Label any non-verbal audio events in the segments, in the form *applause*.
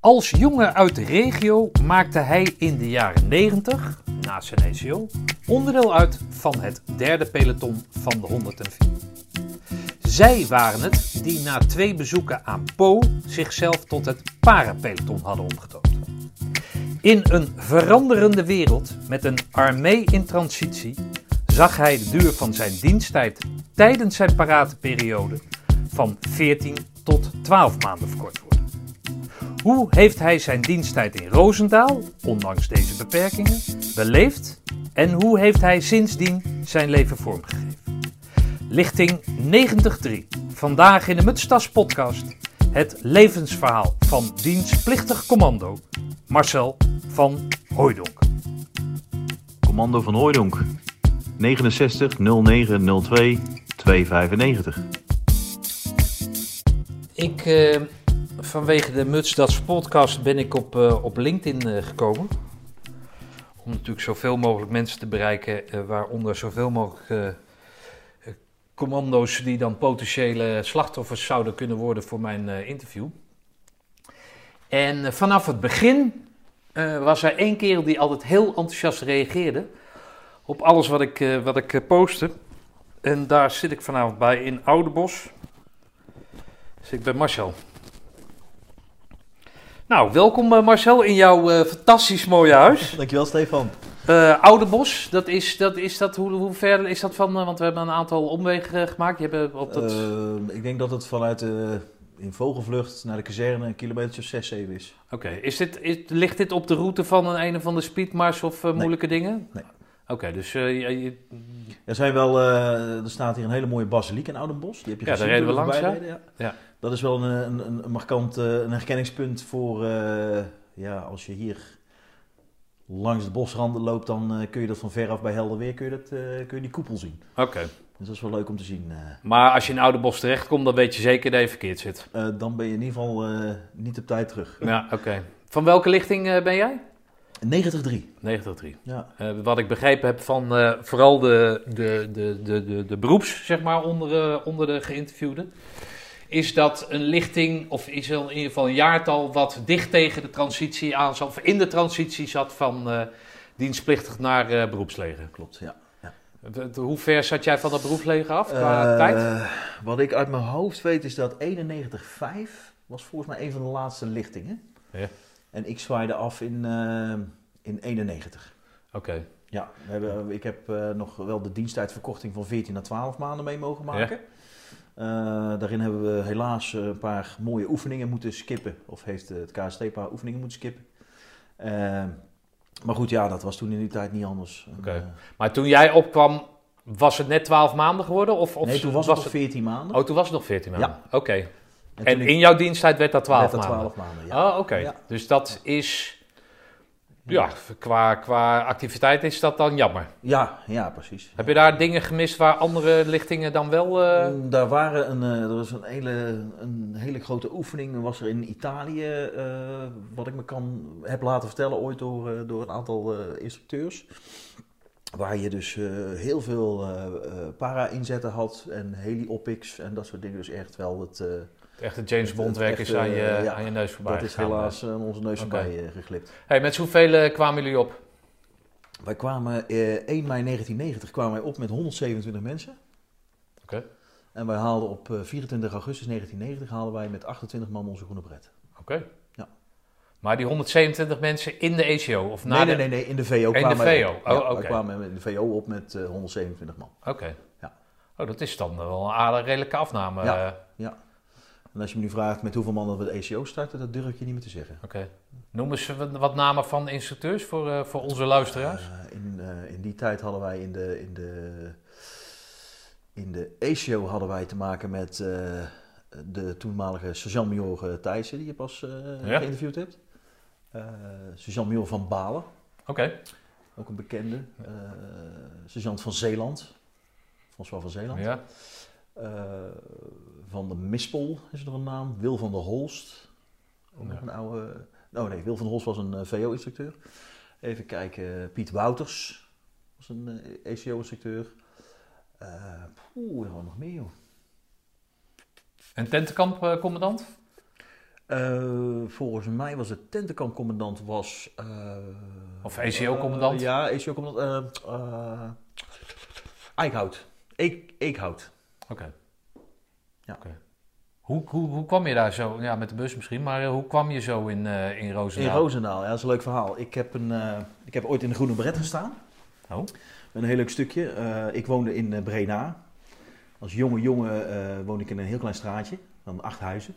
Als jongen uit de regio maakte hij in de jaren 90, na zijn ECO, onderdeel uit van het derde peloton van de 104. Zij waren het die na twee bezoeken aan Po zichzelf tot het parapeloton hadden omgetoond. In een veranderende wereld met een armee in transitie zag hij de duur van zijn diensttijd tijdens zijn paratenperiode van 14 tot 12 maanden verkort worden. Hoe heeft hij zijn diensttijd in Roosendaal, ondanks deze beperkingen, beleefd en hoe heeft hij sindsdien zijn leven vormgegeven? Lichting 90.3. Vandaag in de Mutstas podcast het levensverhaal van dienstplichtig commando Marcel van Hooijdonk. Commando van Hooijdonk. 69 09 02 295. Ik, eh, vanwege de Mutstas podcast ben ik op, eh, op LinkedIn eh, gekomen. Om natuurlijk zoveel mogelijk mensen te bereiken, eh, waaronder zoveel mogelijk commando's die dan potentiële slachtoffers zouden kunnen worden voor mijn interview. En vanaf het begin was er één kerel die altijd heel enthousiast reageerde op alles wat ik, wat ik postte. En daar zit ik vanavond bij in Oudebos. Zit ik bij Marcel. Nou, welkom eh, Marcel in jouw eh, fantastisch mooie huis. *laughs* Dankjewel Stefan. Eh Oudebos, dat is dat, is dat hoe, hoe ver is dat van? want we hebben een aantal omwegen gemaakt. Je hebt op dat... Ik denk dat het vanuit de, in vogelvlucht naar de kazerne een kilometer of 6, 7 is. Oké, is dit, is, ligt dit op de route van een, een of andere speedmars of moeilijke dingen? Nee. Oké, dus je- je- Er, zijn wel, er staat hier een hele mooie basiliek in Oudenbos. Die heb je Ja, daar reden we langs, ja. Ja. Dat is wel een, een, een markant eh, een herkenningspunt voor... eh, ja, als je hier langs de bosranden loopt, dan eh, kun je dat van veraf bij helder weer kun je, dat, kun je die koepel zien. oké. Dus dat is wel leuk om te zien. Maar als je in Oudebos terechtkomt, dan weet je zeker dat je verkeerd zit. Dan ben je in ieder geval niet op tijd terug. Ja, oké. Van welke lichting ben jij? 90-3. 93. Ja. Wat ik begrepen heb van vooral de, de, de, de, de, de beroeps, zeg maar, onder, onder de geïnterviewden, is dat een lichting, of is er in ieder geval een jaartal, wat dicht tegen de transitie aan zat, of in de transitie zat van eh, dienstplichtig naar eh, beroepsleger. Klopt, ja. Hoe ver zat jij van dat beroepsleger af qua Eh, tijd? Wat ik uit mijn hoofd weet is dat 91.5 was volgens mij een van de laatste lichtingen. Ja. En ik zwaaide af in, in 91. Oké. Ja, we hebben, ik heb nog wel de diensttijdverkorting van 14 naar 12 maanden mee mogen maken. Eh, daarin hebben we helaas eh, een paar mooie oefeningen moeten skippen. Of heeft het KST een paar oefeningen moeten skippen. Eh, maar goed, ja, dat was toen in die tijd niet anders. Oké. Eh, Maar toen jij opkwam, was het net 12 maanden geworden? Of, of nee, toen was, het nog 14 maanden. Oh, toen was het nog 14 maanden? Oké. en in jouw diensttijd werd dat 12 werd dat maanden? 12 maanden, ja. Oh, oké. Ja. Dus dat is... Ja, qua, qua activiteit is dat dan jammer. Ja, ja, precies. Heb je daar dingen gemist waar andere lichtingen dan wel... eh, Mm, Daar waren een, eh, er was een hele, een hele grote oefening was er in Italië, eh, wat ik me kan, heb laten vertellen ooit door, door een aantal instructeurs. Waar je dus heel veel para-inzetten had en heli-opics en dat soort dingen. Dus echt wel het, het echte James Bond werk is aan je, eh, ja, aan je neus voorbij dat is gegaan. helaas aan onze neus voorbij eh, geglipt. Hey, met hoeveel eh, kwamen jullie op? Wij kwamen eh, 1 mei 1990 kwamen wij op met 127 mensen. Oké. En wij haalden op eh, 24 augustus 1990 haalden wij met 28 man onze groene bret. Oké. Ja. Maar die 127 mensen in de ECO? Of na nee, de... nee, nee, nee, in de VO de kwamen wij VO. op. Oh, Ja. Wij kwamen in de VO op met eh, 127 man. Oké. Ja. Oh, dat is dan wel een aardige redelijke afname. Ja. eh. En als je me nu vraagt met hoeveel man dat we de ECO starten, dat durf ik je niet meer te zeggen. Oké. Noem eens wat, namen van instructeurs voor, eh, voor onze luisteraars. Eh, in, eh, in die tijd hadden wij in de, in de, in de ECO hadden wij te maken met de toenmalige sergeant-major Thijssen, die je pas Ja. geïnterviewd hebt. Sergeant-major van Balen, Oké. ook een bekende. Sergeant van Zeeland, François van Zeeland. Ja. Eh, van de Mispel is er een naam. Wil van der Holst. Ook Ja. een oude... Oh nee, Wil van der Holst was een eh, VO-instructeur. Even kijken. Piet Wouters was een eh, ECO-instructeur. Eh Oeh, er nog meer joh. En tentenkampcommandant? Eh, volgens mij was de tentenkampcommandant was... eh, Of ECO-commandant? eh, ja, ECO-commandant. eh eh, Eickhout. Eek, Eekhout. Ja. Hoe, hoe, hoe kwam je daar zo, ja met de bus misschien, maar eh, hoe kwam je zo in, eh in In Roosendaal? Roosendaal, ja, dat is een leuk verhaal. Ik heb, een, eh, ik heb ooit in de Groene Beret gestaan. Oh. Een heel leuk stukje. Ik woonde in Brena. Als jonge jongen woonde ik in een heel klein straatje van acht huizen.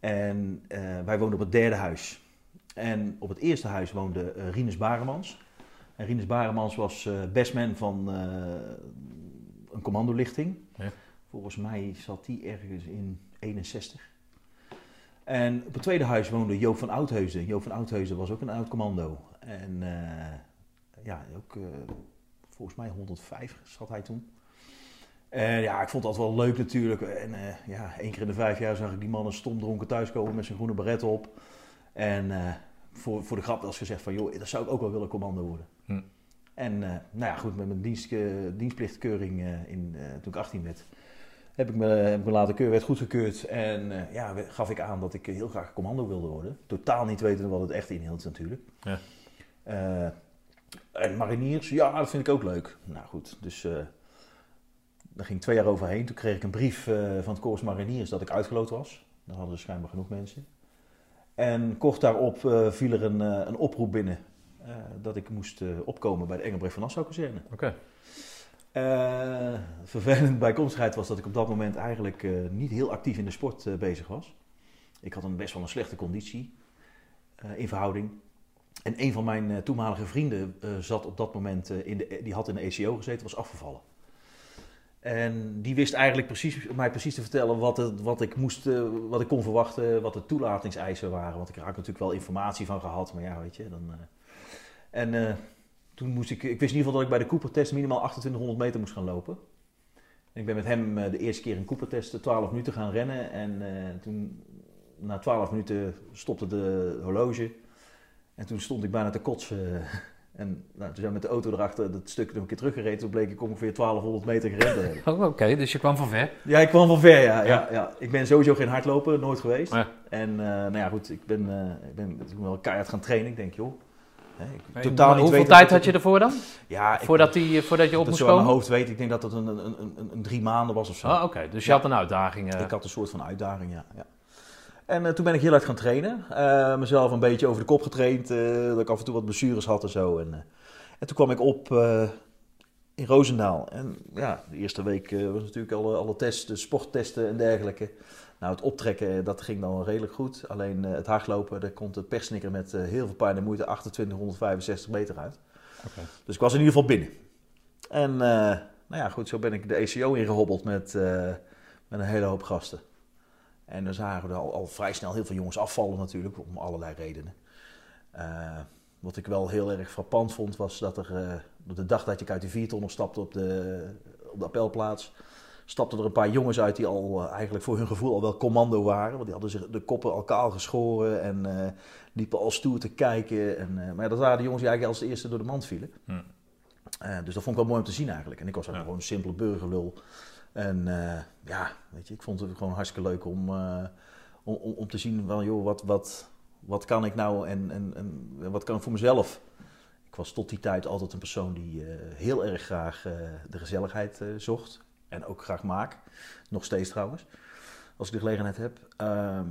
En wij woonden op het derde huis. En op het eerste huis woonde Rinus Baremans. En Rinus Baremans was eh bestman van een commandolichting. Ja. Volgens mij zat die ergens in 61. En op het tweede huis woonde Joop van Oudheusen. Joop van Oudheusen was ook een oud commando. En eh, ja, ook eh, volgens mij 105 zat hij toen. En ja, ik vond dat wel leuk natuurlijk. En eh, ja, één keer in de vijf jaar zag ik die mannen stom dronken thuiskomen met zijn groene beret op. En voor, voor de grap was gezegd van, joh, dat zou ik ook wel willen commando worden. Hm. En nou ja, goed, met mijn dienst, dienstplichtkeuring in, toen ik 18 werd, heb ik me, heb ik me laten keuren, werd goedgekeurd. En eh, ja, gaf ik aan dat ik heel graag commando wilde worden. Totaal niet weten wat het echt inhield natuurlijk. Ja. Eh, en mariniers, ja, dat vind ik ook leuk. Nou goed, dus eh daar ging twee jaar overheen. Toen kreeg ik een brief eh, van het Corps Mariniers dat ik uitgeloot was. Daar hadden ze schijnbaar genoeg mensen. En kort daarop eh, viel er een, eh, een oproep binnen eh, dat ik moest eh, opkomen bij de Engelbrecht van Nassau kazerne. Oké. Eh, vervelend bijkomstigheid was dat ik op dat moment eigenlijk eh, niet heel actief in de sport eh, bezig was. Ik had een best wel een slechte conditie in verhouding. En een van mijn toenmalige vrienden zat op dat moment in de, die had in de ECO gezeten, was afgevallen. En die wist eigenlijk precies, mij precies te vertellen wat, het, wat, ik moest, wat ik kon verwachten, wat de toelatingseisen waren. Want ik er natuurlijk wel informatie van gehad, maar ja, weet je. Dan. En toen moest ik, ik wist in ieder geval dat ik bij de Cooper-test minimaal 2800 meter moest gaan lopen. En ik ben met hem eh, de eerste keer in Cooper-test eh, 12 minuten gaan rennen. En eh, toen, na 12 minuten stopte de horloge. En toen stond ik bijna te kotsen. *laughs* En nou, toen zijn we met de auto erachter dat stuk nog een keer teruggereden. Toen bleek ik ongeveer 1200 meter gerend te hebben. *laughs* Oh, Oké, dus je kwam van ver. Ja, ik kwam van ver, ja. ja. Ja. ja, Ik ben sowieso geen hardloper, nooit geweest. Ja. En eh, nou ja, goed, ik ben, eh, ik ben toen wel keihard gaan trainen. Ik denk, joh, Maar totaal niet hoeveel tijd had je ervoor dan? Ja, ik, Voordat, die, voordat je op dat moest zo aan mijn komen? hoofd weet. Ik denk dat dat een, een, een, een, een drie maanden was of zo. Oh, Oké, dus je Ja. had een uitdaging. eh. Ik had een soort van uitdaging, ja. ja. En eh, toen ben ik heel hard gaan trainen. Eh, mezelf een beetje over de kop getraind. eh, dat ik af en toe wat blessures had en zo. En, eh, en toen kwam ik op eh, in Roosendaal. En ja, de eerste week eh, was natuurlijk alle, alle testen, sporttesten en dergelijke. Nou, het optrekken, eh, dat ging dan redelijk goed. Alleen eh, het hardlopen, daar komt de persnikker met eh, heel veel pijn en moeite 2865 meter uit. Dus ik was in ieder geval binnen. En nou ja, goed, zo ben ik de ECO ingehobbeld met, met een hele hoop gasten. En dan zagen we al, al vrij snel heel veel jongens afvallen natuurlijk, om allerlei redenen. Wat ik wel heel erg frappant vond, was dat er op de dag dat ik uit de viertonner stapte op de, op de appelplaats, stapten er een paar jongens uit die al eh, eigenlijk voor hun gevoel al wel commando waren. Want die hadden zich de koppen al kaal geschoren en eh, liepen al stoer te kijken. En, eh, maar ja, dat waren de jongens die eigenlijk als eerste door de mand vielen. Hm. Dus dat vond ik wel mooi om te zien eigenlijk. En ik was ook Ja. gewoon een simpele burgerlul. En ja, weet je, ik vond het gewoon hartstikke leuk om, om, om, te zien van, joh, wat, wat, wat kan ik nou en, en, en wat kan ik voor mezelf? Ik was tot die tijd altijd een persoon die heel erg graag de gezelligheid zocht. En ook graag maak. Nog steeds trouwens. Als ik de gelegenheid heb. Ehm,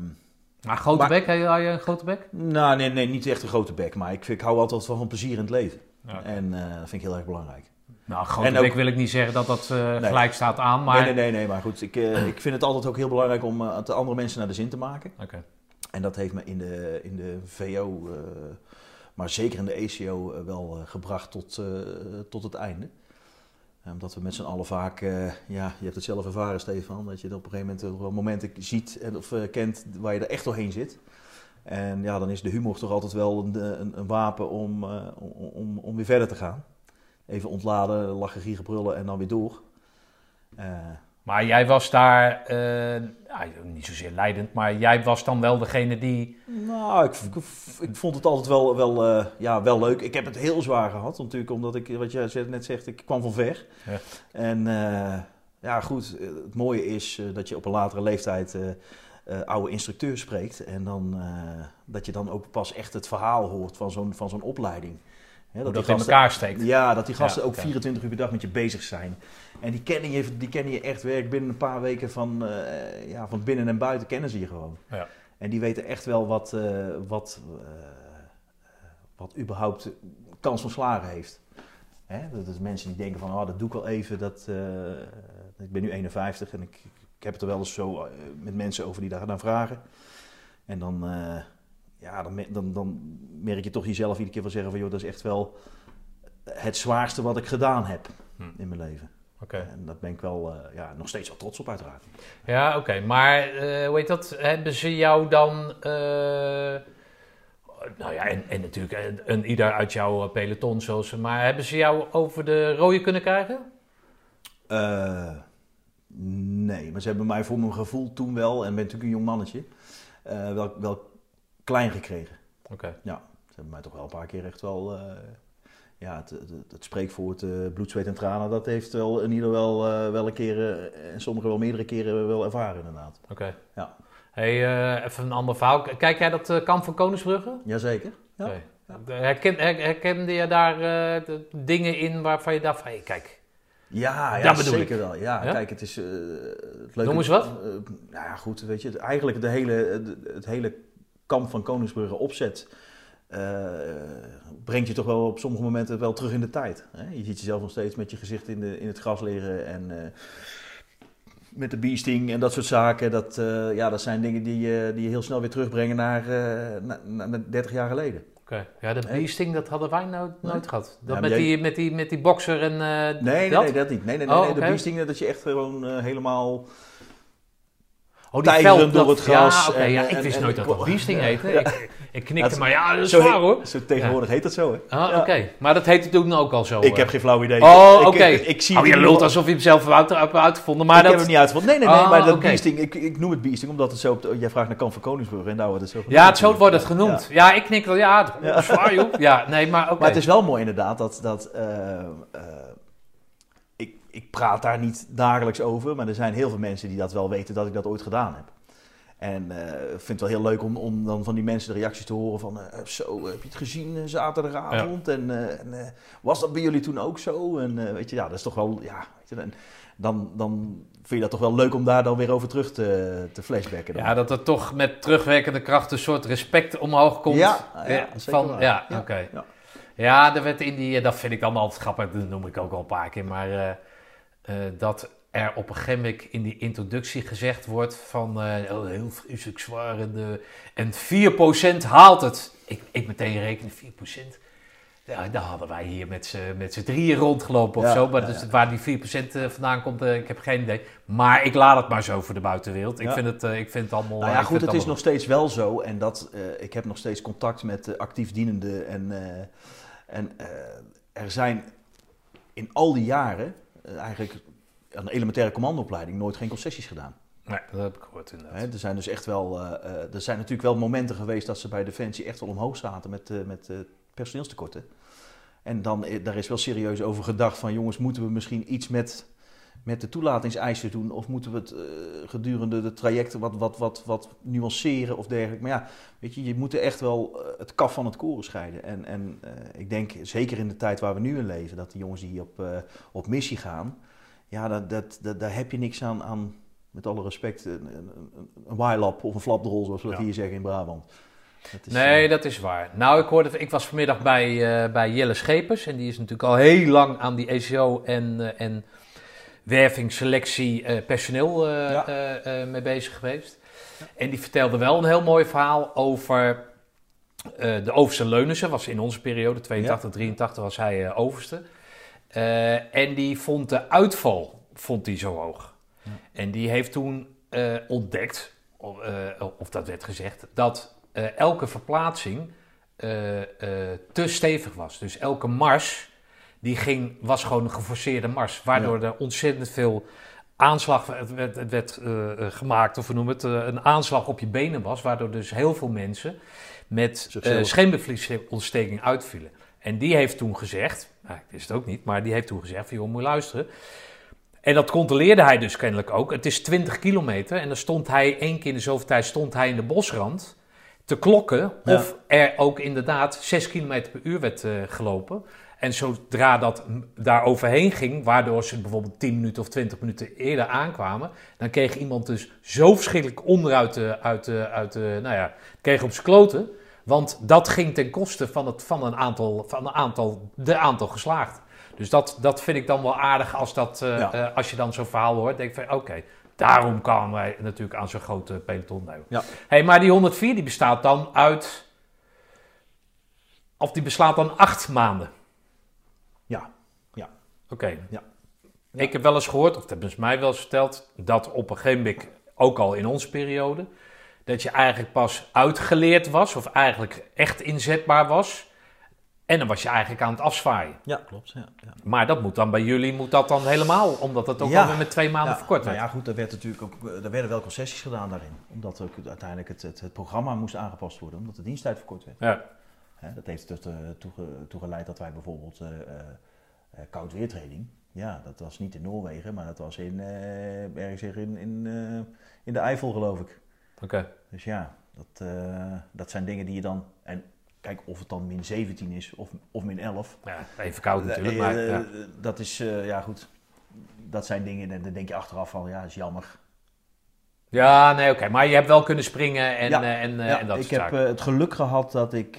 Maar grote Maar- bek, had je, een grote bek? nou, nee, nee, niet echt een grote bek. Maar ik, ik hou altijd wel van plezier in het leven. Ja. En eh, dat vind ik heel erg belangrijk. Nou, grote En ook- bek wil ik niet zeggen dat dat Nee. gelijk staat aan, maar... Nee, nee, nee, nee, maar goed. Ik, eh, *clears throat* ik vind het altijd ook heel belangrijk om het de andere mensen naar de zin te maken. Oké. En dat heeft me in de, in de VO, maar zeker in de ECO, wel gebracht tot, tot het einde. Eh, Omdat we met z'n allen vaak, eh, ja, je hebt het zelf ervaren Stefan, dat je op een gegeven moment wel momenten ziet en, of eh, kent waar je er echt doorheen zit. En ja, dan is de humor toch altijd wel een, een, een wapen om, eh, om, om, weer verder te gaan. Even ontladen, lachen, gieren, brullen en dan weer door. Eh, Maar jij was daar, eh, ja, niet zozeer leidend, maar jij was dan wel degene die... Nou, ik, ik, ik vond het altijd wel, wel, eh, ja, wel leuk. Ik heb het heel zwaar gehad, natuurlijk, omdat ik, wat jij net zegt, ik kwam van ver. Ja. En eh, ja, goed, het mooie is dat je op een latere leeftijd oude instructeur spreekt. En dan, dat je dan ook pas echt het verhaal hoort van zo'n, van zo'n opleiding. Hoe dat die in gasten- elkaar steekt. Ja, dat die gasten Ja, ook oké. 24 uur per dag met je bezig zijn. En die kennen je, die kennen je echt werk binnen een paar weken van, eh, ja, van binnen en buiten kennen ze je gewoon. Ja. En die weten echt wel wat, eh, wat, eh, wat überhaupt kans van slagen heeft. Hè? Dat is mensen die denken van, oh, dat doe ik wel even. Dat, ik ben nu 51 en ik, ik heb het er wel eens zo met mensen over die daar naar vragen. En dan, ja, dan, dan, dan merk je toch jezelf iedere keer van zeggen van, joh, dat is echt wel het zwaarste wat ik gedaan heb Hm. in mijn leven. Oké. En daar ben ik wel eh, ja, nog steeds wel trots op uiteraard. Ja, oké. Maar eh, hoe heet dat? Hebben ze jou dan... eh, nou ja, en, en natuurlijk een, een ieder uit jouw peloton, zoals ze... Maar hebben ze jou over de rode kunnen krijgen? Nee, maar ze hebben mij voor mijn gevoel toen wel, en ben natuurlijk een jong mannetje, eh, wel, wel klein gekregen. Oké. Ja, ze hebben mij toch wel een paar keer echt wel, eh, ja, het, het, het spreekwoord eh, bloed, zweet en tranen, dat heeft wel in ieder wel, eh, wel een keer, en sommigen wel meerdere keren wel ervaren inderdaad. Oké. Ja. Hey, even een ander verhaal. Kijk jij dat kamp van Koningsbrugge? Jazeker. Ja. Herken, her- herkende je daar de dingen in waarvan je dacht van... Hey, kijk, Ja, ja Dat bedoel zeker wel. Ja, Ja? kijk, het is... eh, het leuke, Noem eens wat. nou ja, goed, weet je, het- eigenlijk de hele, het hele kamp van Koningsbrugge opzet... eh, brengt je toch wel op sommige momenten wel terug in de tijd. Hè? Je ziet jezelf nog steeds met je gezicht in, de, in het gras liggen en... eh, met de beasting en dat soort zaken, dat, eh, ja, dat zijn dingen die, je die je heel snel weer terugbrengen naar, na- na- naar 30 jaar geleden. Oké. Ja, de Nee. beasting, dat hadden wij nooit, Nee. nooit gehad. Dat met, jij- die, met, die, met die bokser en eh, Nee, nee, dat? nee, dat niet. Nee, nee, nee, Oh, nee. de beasting, dat je echt gewoon helemaal... Oh, die door het gras Ja, en- ja, ik wist en- nooit dat dat beasting heette. Ja. Ik, ik knikte, maar ja, dat is Zo waar hoor. Zo tegenwoordig heet dat zo, hè? Ah, oké. Maar dat heette toen ook al zo. Ik eh. heb geen flauw idee. Oh, oké. Ik, ik zie Oh, het je lult alsof je hem zelf hebt uit- hebt uitgevonden. Maar ik dat... heb hem niet uitgevonden. Nee, nee, nee, Oh, maar dat oké. beasting, ik, ik noem het beasting omdat het zo... Op de- jij vraagt naar Kamp van Koningsbrug en daar wordt het zo genoemd. Ja, het, zo wordt het genoemd. Ja, ik knik wel. Ja, het zwaar joh. Ja, nee, maar oké. Maar het is wel mooi inderdaad dat... ik, praat daar niet dagelijks over, maar er zijn heel veel mensen die dat wel weten dat ik dat ooit gedaan heb. En eh, ik vind het wel heel leuk om, om dan van die mensen de reacties te horen van... eh, zo, heb je het gezien eh, zaterdagavond? En, en was dat bij jullie toen ook zo? En weet je, ja, dat is toch wel... Ja, weet je, dan, dan, dan vind je dat toch wel leuk om daar dan weer over terug te, te flashbacken. Dan. Ja, dat er toch met terugwerkende kracht een soort respect omhoog komt. Ja, ja, zeker van, waar. ja, oké. ja. Ja, er werd in die, dat vind ik dan altijd grappig, dat noem ik ook al een paar keer, maar dat er op een gegeven moment in die introductie gezegd wordt van eh, oh, heel vreselijk zwaar en, eh, en 4% haalt het. Ik, ik meteen rekenen 4%. Ja, daar hadden wij hier met z'n- drieën rondgelopen of Ja, zo. Maar ja, dus waar die 4% eh, vandaan komt, eh, ik heb geen idee. Maar ik laat het maar zo voor de buitenwereld. Ik, vind, het, eh, ik vind het allemaal... Nou eh, ja, goed, het is nog steeds wel zo. En dat, eh, ik heb nog steeds contact met eh, actief dienenden. En, eh, en eh, er zijn in al die jaren eh, eigenlijk aan de elementaire commandoopleiding nooit geen concessies gedaan. Nee, dat heb ik gehoord inderdaad. Hè, er zijn dus echt wel, eh, eh, er zijn natuurlijk wel momenten geweest dat ze bij Defensie echt wel omhoog zaten met, eh, met eh, personeelstekorten. En dan, eh, daar is wel serieus over gedacht van jongens, moeten we misschien iets met, met de toelatingseisen doen? Of moeten we het eh, gedurende de trajecten wat, wat, wat, wat nuanceren of dergelijke? Maar ja, weet je, je moet echt wel eh, het kaf van het koren scheiden. En, en eh, ik denk, zeker in de tijd waar we nu in leven, dat die jongens die op, op missie gaan, ja, dat, dat, dat, daar heb je niks aan, aan met alle respect, een, een, een, waailap of een flapdrol, zoals we dat Ja. hier zeggen in Brabant. Dat is, Nee, dat is waar. Nou, ik hoorde, ik was vanmiddag bij, bij Jelle Schepers. En die is natuurlijk al heel lang aan die ECO en, en werving, selectie, eh, personeel eh, Ja. eh, mee bezig geweest. En die vertelde wel een heel mooi verhaal over de overste Leunissen. Was in onze periode, 82, 83, was hij overste. En die vond de uitval vond die zo hoog. En die heeft toen ontdekt, of, of dat werd gezegd, dat elke verplaatsing te stevig was. Dus elke mars die ging, was gewoon een geforceerde mars, waardoor er ontzettend veel aanslag het werd, het werd eh, eh, gemaakt, of we noemen het, eh, een aanslag op je benen was, waardoor dus heel veel mensen met uh, scheenbevliesontsteking uitvielen. En die heeft toen gezegd, nou, ik wist het ook niet, maar die heeft toen gezegd van joh, moet je luisteren, En dat controleerde hij dus kennelijk ook. Het is 20 kilometer en dan stond hij één keer in de zoveel tijd stond hij in de bosrand te klokken Ja. of er ook inderdaad 6 kilometer per uur werd gelopen. En zodra dat daar overheen ging, waardoor ze bijvoorbeeld 10 minuten of 20 minuten eerder aankwamen, dan kreeg iemand dus zo verschrikkelijk onderuit de, uit de, uit de, nou ja, kreeg op zijn kloten. Want dat ging ten koste van, het, van, een aantal, van een aantal, de aantal geslaagd. Dus dat, dat vind ik dan wel aardig als, dat, eh, Ja. eh, als je dan zo'n verhaal hoort. denk ik van oké, daarom kwamen wij natuurlijk aan zo'n grote peloton. Nee. Ja. Hey, maar die 104 die bestaat dan uit, of die bestaat dan acht maanden. Ja. Oké. Ja. Ik heb wel eens gehoord, of dat hebben ze mij wel eens verteld, dat op een gegeven moment, ook al in onze periode, dat je eigenlijk pas uitgeleerd was, of eigenlijk echt inzetbaar was. En dan was je eigenlijk aan het afzwaaien. Ja, klopt. Ja, ja. Maar dat moet dan bij jullie, moet dat dan helemaal, omdat het ook Ja. alweer met twee maanden Ja, verkort nou werd. ja, goed, er, werd natuurlijk ook, eh, er werden wel concessies gedaan daarin. Omdat ook uiteindelijk het, het, het programma moest aangepast worden, omdat de diensttijd verkort werd. Ja. Dat heeft er toe, toe geleid dat wij bijvoorbeeld eh, eh, koud weertraining, ja, dat was niet in Noorwegen, maar dat was in, eh, ergens in, in, eh, in de Eifel geloof ik. Oké. Dus ja, dat, eh, dat zijn dingen die je dan, en kijk of het dan min 17 is of, of min 11. Ja, even koud natuurlijk, Eh, maar eh, ja. Dat is, eh, ja goed, dat zijn dingen, en dan denk je achteraf van, ja, is jammer. Ja, nee, oké. Maar je hebt wel kunnen springen en, Ja. eh, en, eh, Ja, en dat ik soort heb eh, het geluk gehad dat ik.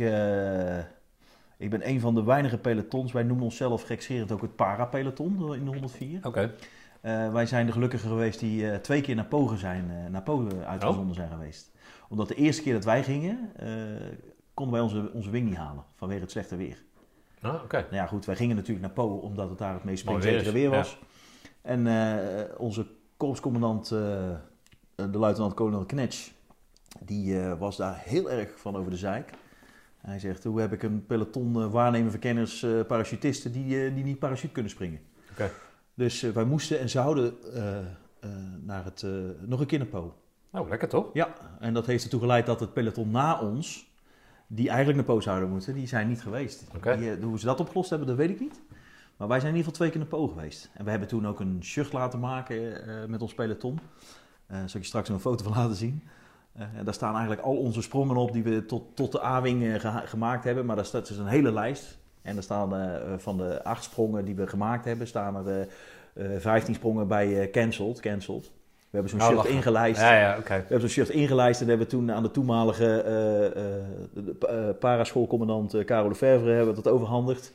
Ik ben een van de weinige pelotons. Wij noemen onszelf gekscherend ook het parapeloton in de 104. Oké. Eh, wij zijn de gelukkigen geweest die eh, twee keer naar Pogen zijn, eh, naar Pogen uitgezonden Oh. zijn geweest. Omdat de eerste keer dat wij gingen, konden wij onze, onze wing niet halen vanwege het slechte weer. Ah, oké. Nou ja, goed, wij gingen natuurlijk naar Po omdat het daar het meest springzekere weer was. En onze korpscommandant, de luitenant-kolonel Knetsch, die was daar heel erg van over de zeik. Hij zegt, hoe heb ik een peloton uh, waarnemen verkenners, uh, parachutisten die, uh, die niet parachute kunnen springen. Dus wij moesten en zouden naar het, nog een keer naar Po. Oh, lekker toch? Ja, en dat heeft ertoe geleid dat het peloton na ons, die eigenlijk naar Po zouden moeten, die zijn niet geweest. Die, eh, hoe ze dat opgelost hebben, dat weet ik niet. Maar wij zijn in ieder geval twee keer naar Po geweest. En we hebben toen ook een shirt laten maken uh, met ons peloton. Daar uh, zal ik je straks een foto van laten zien. Uh, en daar staan eigenlijk al onze sprongen op die we tot, tot de A-wing uh, ge gemaakt hebben. Maar daar staat dus een hele lijst. En er staan uh, van de acht sprongen die we gemaakt hebben, staan er uh, 15 sprongen bij cancelled. cancelled. We hebben zo'n Nou, shirt ingelijst. Ja, ja. We hebben zo'n shirt ingelijst en hebben we toen aan de toenmalige uh, paraschoolcommandant uh, Karel Lefevre hebben we dat overhandigd.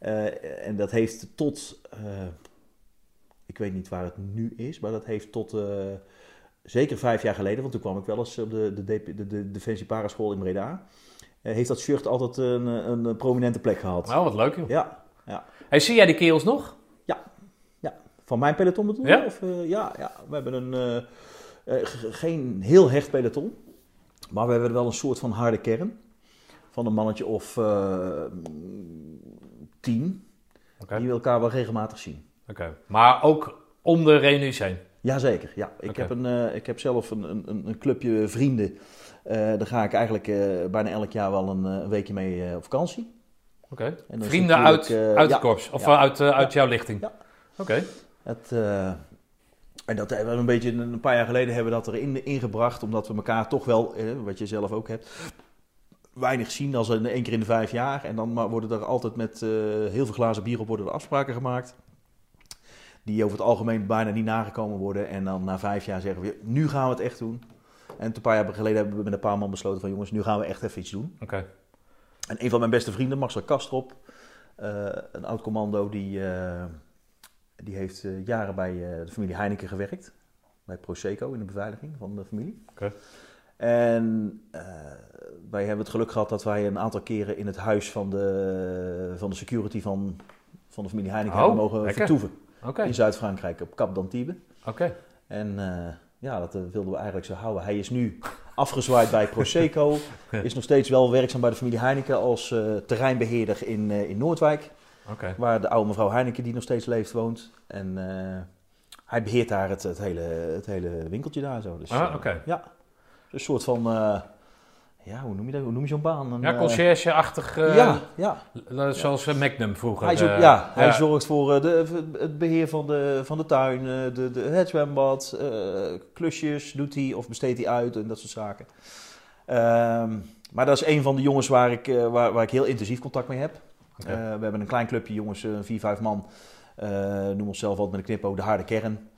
Uh, en dat heeft tot, uh, ik weet niet waar het nu is, maar dat heeft tot uh, zeker vijf jaar geleden, want toen kwam ik wel eens op de, de, de, de, de Defensie Paraschool in Breda, uh, heeft dat shirt altijd een, een prominente plek gehad. Nou, wat leuk joh. Ja, ja. Hey, zie jij die kerels nog? Ja, ja. Van mijn peloton bedoel je? Ja? Of, uh, ja, ja, we hebben een, uh, geen heel hecht peloton, maar we hebben wel een soort van harde kern. Van een mannetje of tien, okay. die we elkaar wel regelmatig zien. Oké, okay. maar ook om de reunie's heen? Jazeker, ja. Ik, Okay. heb, een, uh, ik heb zelf een, een, een clubje vrienden. Uh, daar ga ik eigenlijk uh, bijna elk jaar wel een, weekje mee op vakantie. Oké, okay. vrienden uit, uit het korps? Of uit, uit jouw lichting? Ja. Oké. Het, uh, en dat hebben we een beetje een paar jaar geleden hebben we dat erin ingebracht, omdat we elkaar toch wel, eh, wat je zelf ook hebt, weinig zien als één keer in de vijf jaar. En dan worden er altijd met uh, heel veel glazen bier op worden er afspraken gemaakt. Die over het algemeen bijna niet nagekomen worden. En dan na vijf jaar zeggen we, nu gaan we het echt doen. En een paar jaar geleden hebben we met een paar man besloten van jongens, nu gaan we echt even iets doen. Oké. Okay. En een van mijn beste vrienden, Marcel Kastrop, uh, een oud commando, die, uh, die heeft uh, jaren bij de familie Heineken gewerkt. Bij Proseco in de beveiliging van de familie. Oké. En wij hebben het geluk gehad dat wij een aantal keren in het huis van de, van de security van, van de familie Heineken oh, hebben mogen lekker. vertoeven. Okay. In Zuid-Frankrijk, op Cap d'Antibes. Oké. Okay. En uh, ja, dat wilden we eigenlijk zo houden. Hij is nu afgezwaaid bij Proseco. *laughs* is nog steeds wel werkzaam bij de familie Heineken als uh, terreinbeheerder in, uh, in Noordwijk. Okay. Waar de oude mevrouw Heineken, die nog steeds leeft, woont. En hij beheert daar het, het, hele, het hele winkeltje daar zo. Dus, ah, oké. ja, een soort van ja, hoe noem je dat? Hoe noem je zo'n baan? Een, Ja, eh, conciërge-achtig, eh, ja, ja. zoals eh, Magnum vroeger. Hij, eh, ja, hij zorgt voor de, het beheer van de, van de tuin, de, de, het zwembad, klusjes doet hij of besteedt hij uit en dat soort zaken. Ehm, maar dat is een van de jongens waar ik, waar, waar ik heel intensief contact mee heb. We hebben een klein clubje jongens, vier, vijf man. Noemen onszelf altijd met een knipoog de harde kern.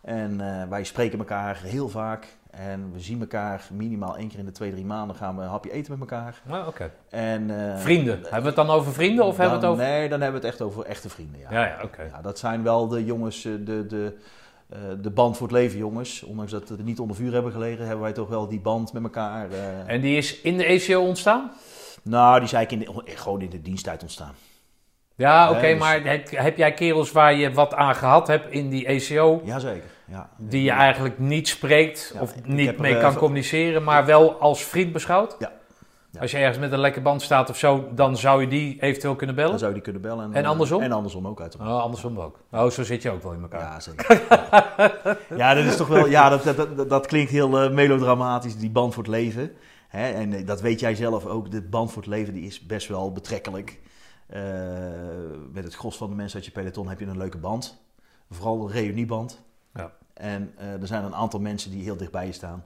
En wij spreken elkaar heel vaak. En we zien elkaar minimaal één keer in de twee, drie maanden gaan we een hapje eten met elkaar. Ah, oké. En, eh, Vrienden. Hebben we het dan over vrienden of hebben we het over... Nee, dan hebben we het echt over echte vrienden. Ja, Ja, ja, oké. Ja, dat zijn wel de jongens, eh, de, de, eh, de band voor het leven jongens. Ondanks dat we er niet onder vuur hebben gelegen, hebben wij toch wel die band met elkaar. eh. En die is in de ECO ontstaan? Nou, die is eigenlijk in de- gewoon in de diensttijd ontstaan. Ja, oké, dus- maar heb, heb jij kerels waar je wat aan gehad hebt in die ECO... Jazeker, ja. die je eigenlijk niet spreekt of niet er, mee eh, kan communiceren, maar wel als vriend beschouwt? Ja. Ja. Als je ergens met een lekker band staat of zo, dan zou je die eventueel kunnen bellen? Dan zou je die kunnen bellen. En eh, andersom? En andersom ook uiteraard. Oh, andersom ook. Oh, zo zit je ook wel in elkaar. Ja, zeker. ja, dat is toch wel. Ja, dat, dat, dat, klinkt heel eh, melodramatisch, die band voor het leven. Hè? En dat weet jij zelf ook. De band voor het leven die is best wel betrekkelijk. Eh, met het gros van de mensen uit je peloton heb je een leuke band. Vooral een reunieband. Ja. En eh, er zijn een aantal mensen die heel dicht bij je staan.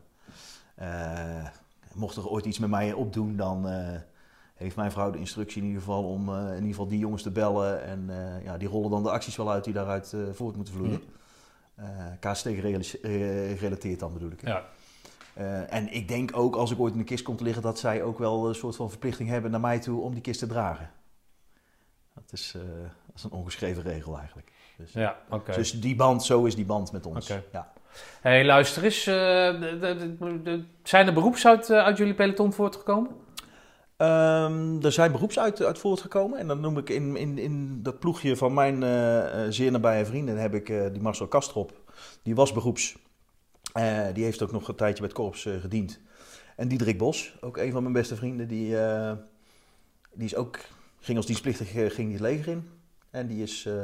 Eh, mocht er ooit iets met mij opdoen, dan heeft mijn vrouw de instructie in ieder geval om in ieder geval die jongens te bellen. En ja, die rollen dan de acties wel uit die daaruit voort moeten vloeien. Eh KST gerela- eh, gerelateerd dan bedoel ik. Ja. En ik denk ook als ik ooit in de kist kom te liggen, dat zij ook wel een soort van verplichting hebben naar mij toe om die kist te dragen. Dat is, eh, dat is een ongeschreven regel eigenlijk. Dus, Ja, oké. dus die band, zo is die band met ons. Oké. Ja. hey, luister eens. eh, de- de- de- de- zijn er beroeps uit, eh, uit jullie peloton voortgekomen? Ehm, er zijn beroeps uit, uit voortgekomen. En dan noem ik in, in, in dat ploegje van mijn eh, eh, zeer nabije vrienden... heb ik eh, die Marcel Kastrop. Die was beroeps. Eh, die heeft ook nog een tijdje bij het korps gediend. En Diederik Bos, ook een van mijn beste vrienden. Die, eh, die is ook, ging als dienstplichtig eh, ging die het leger in. En die is, eh,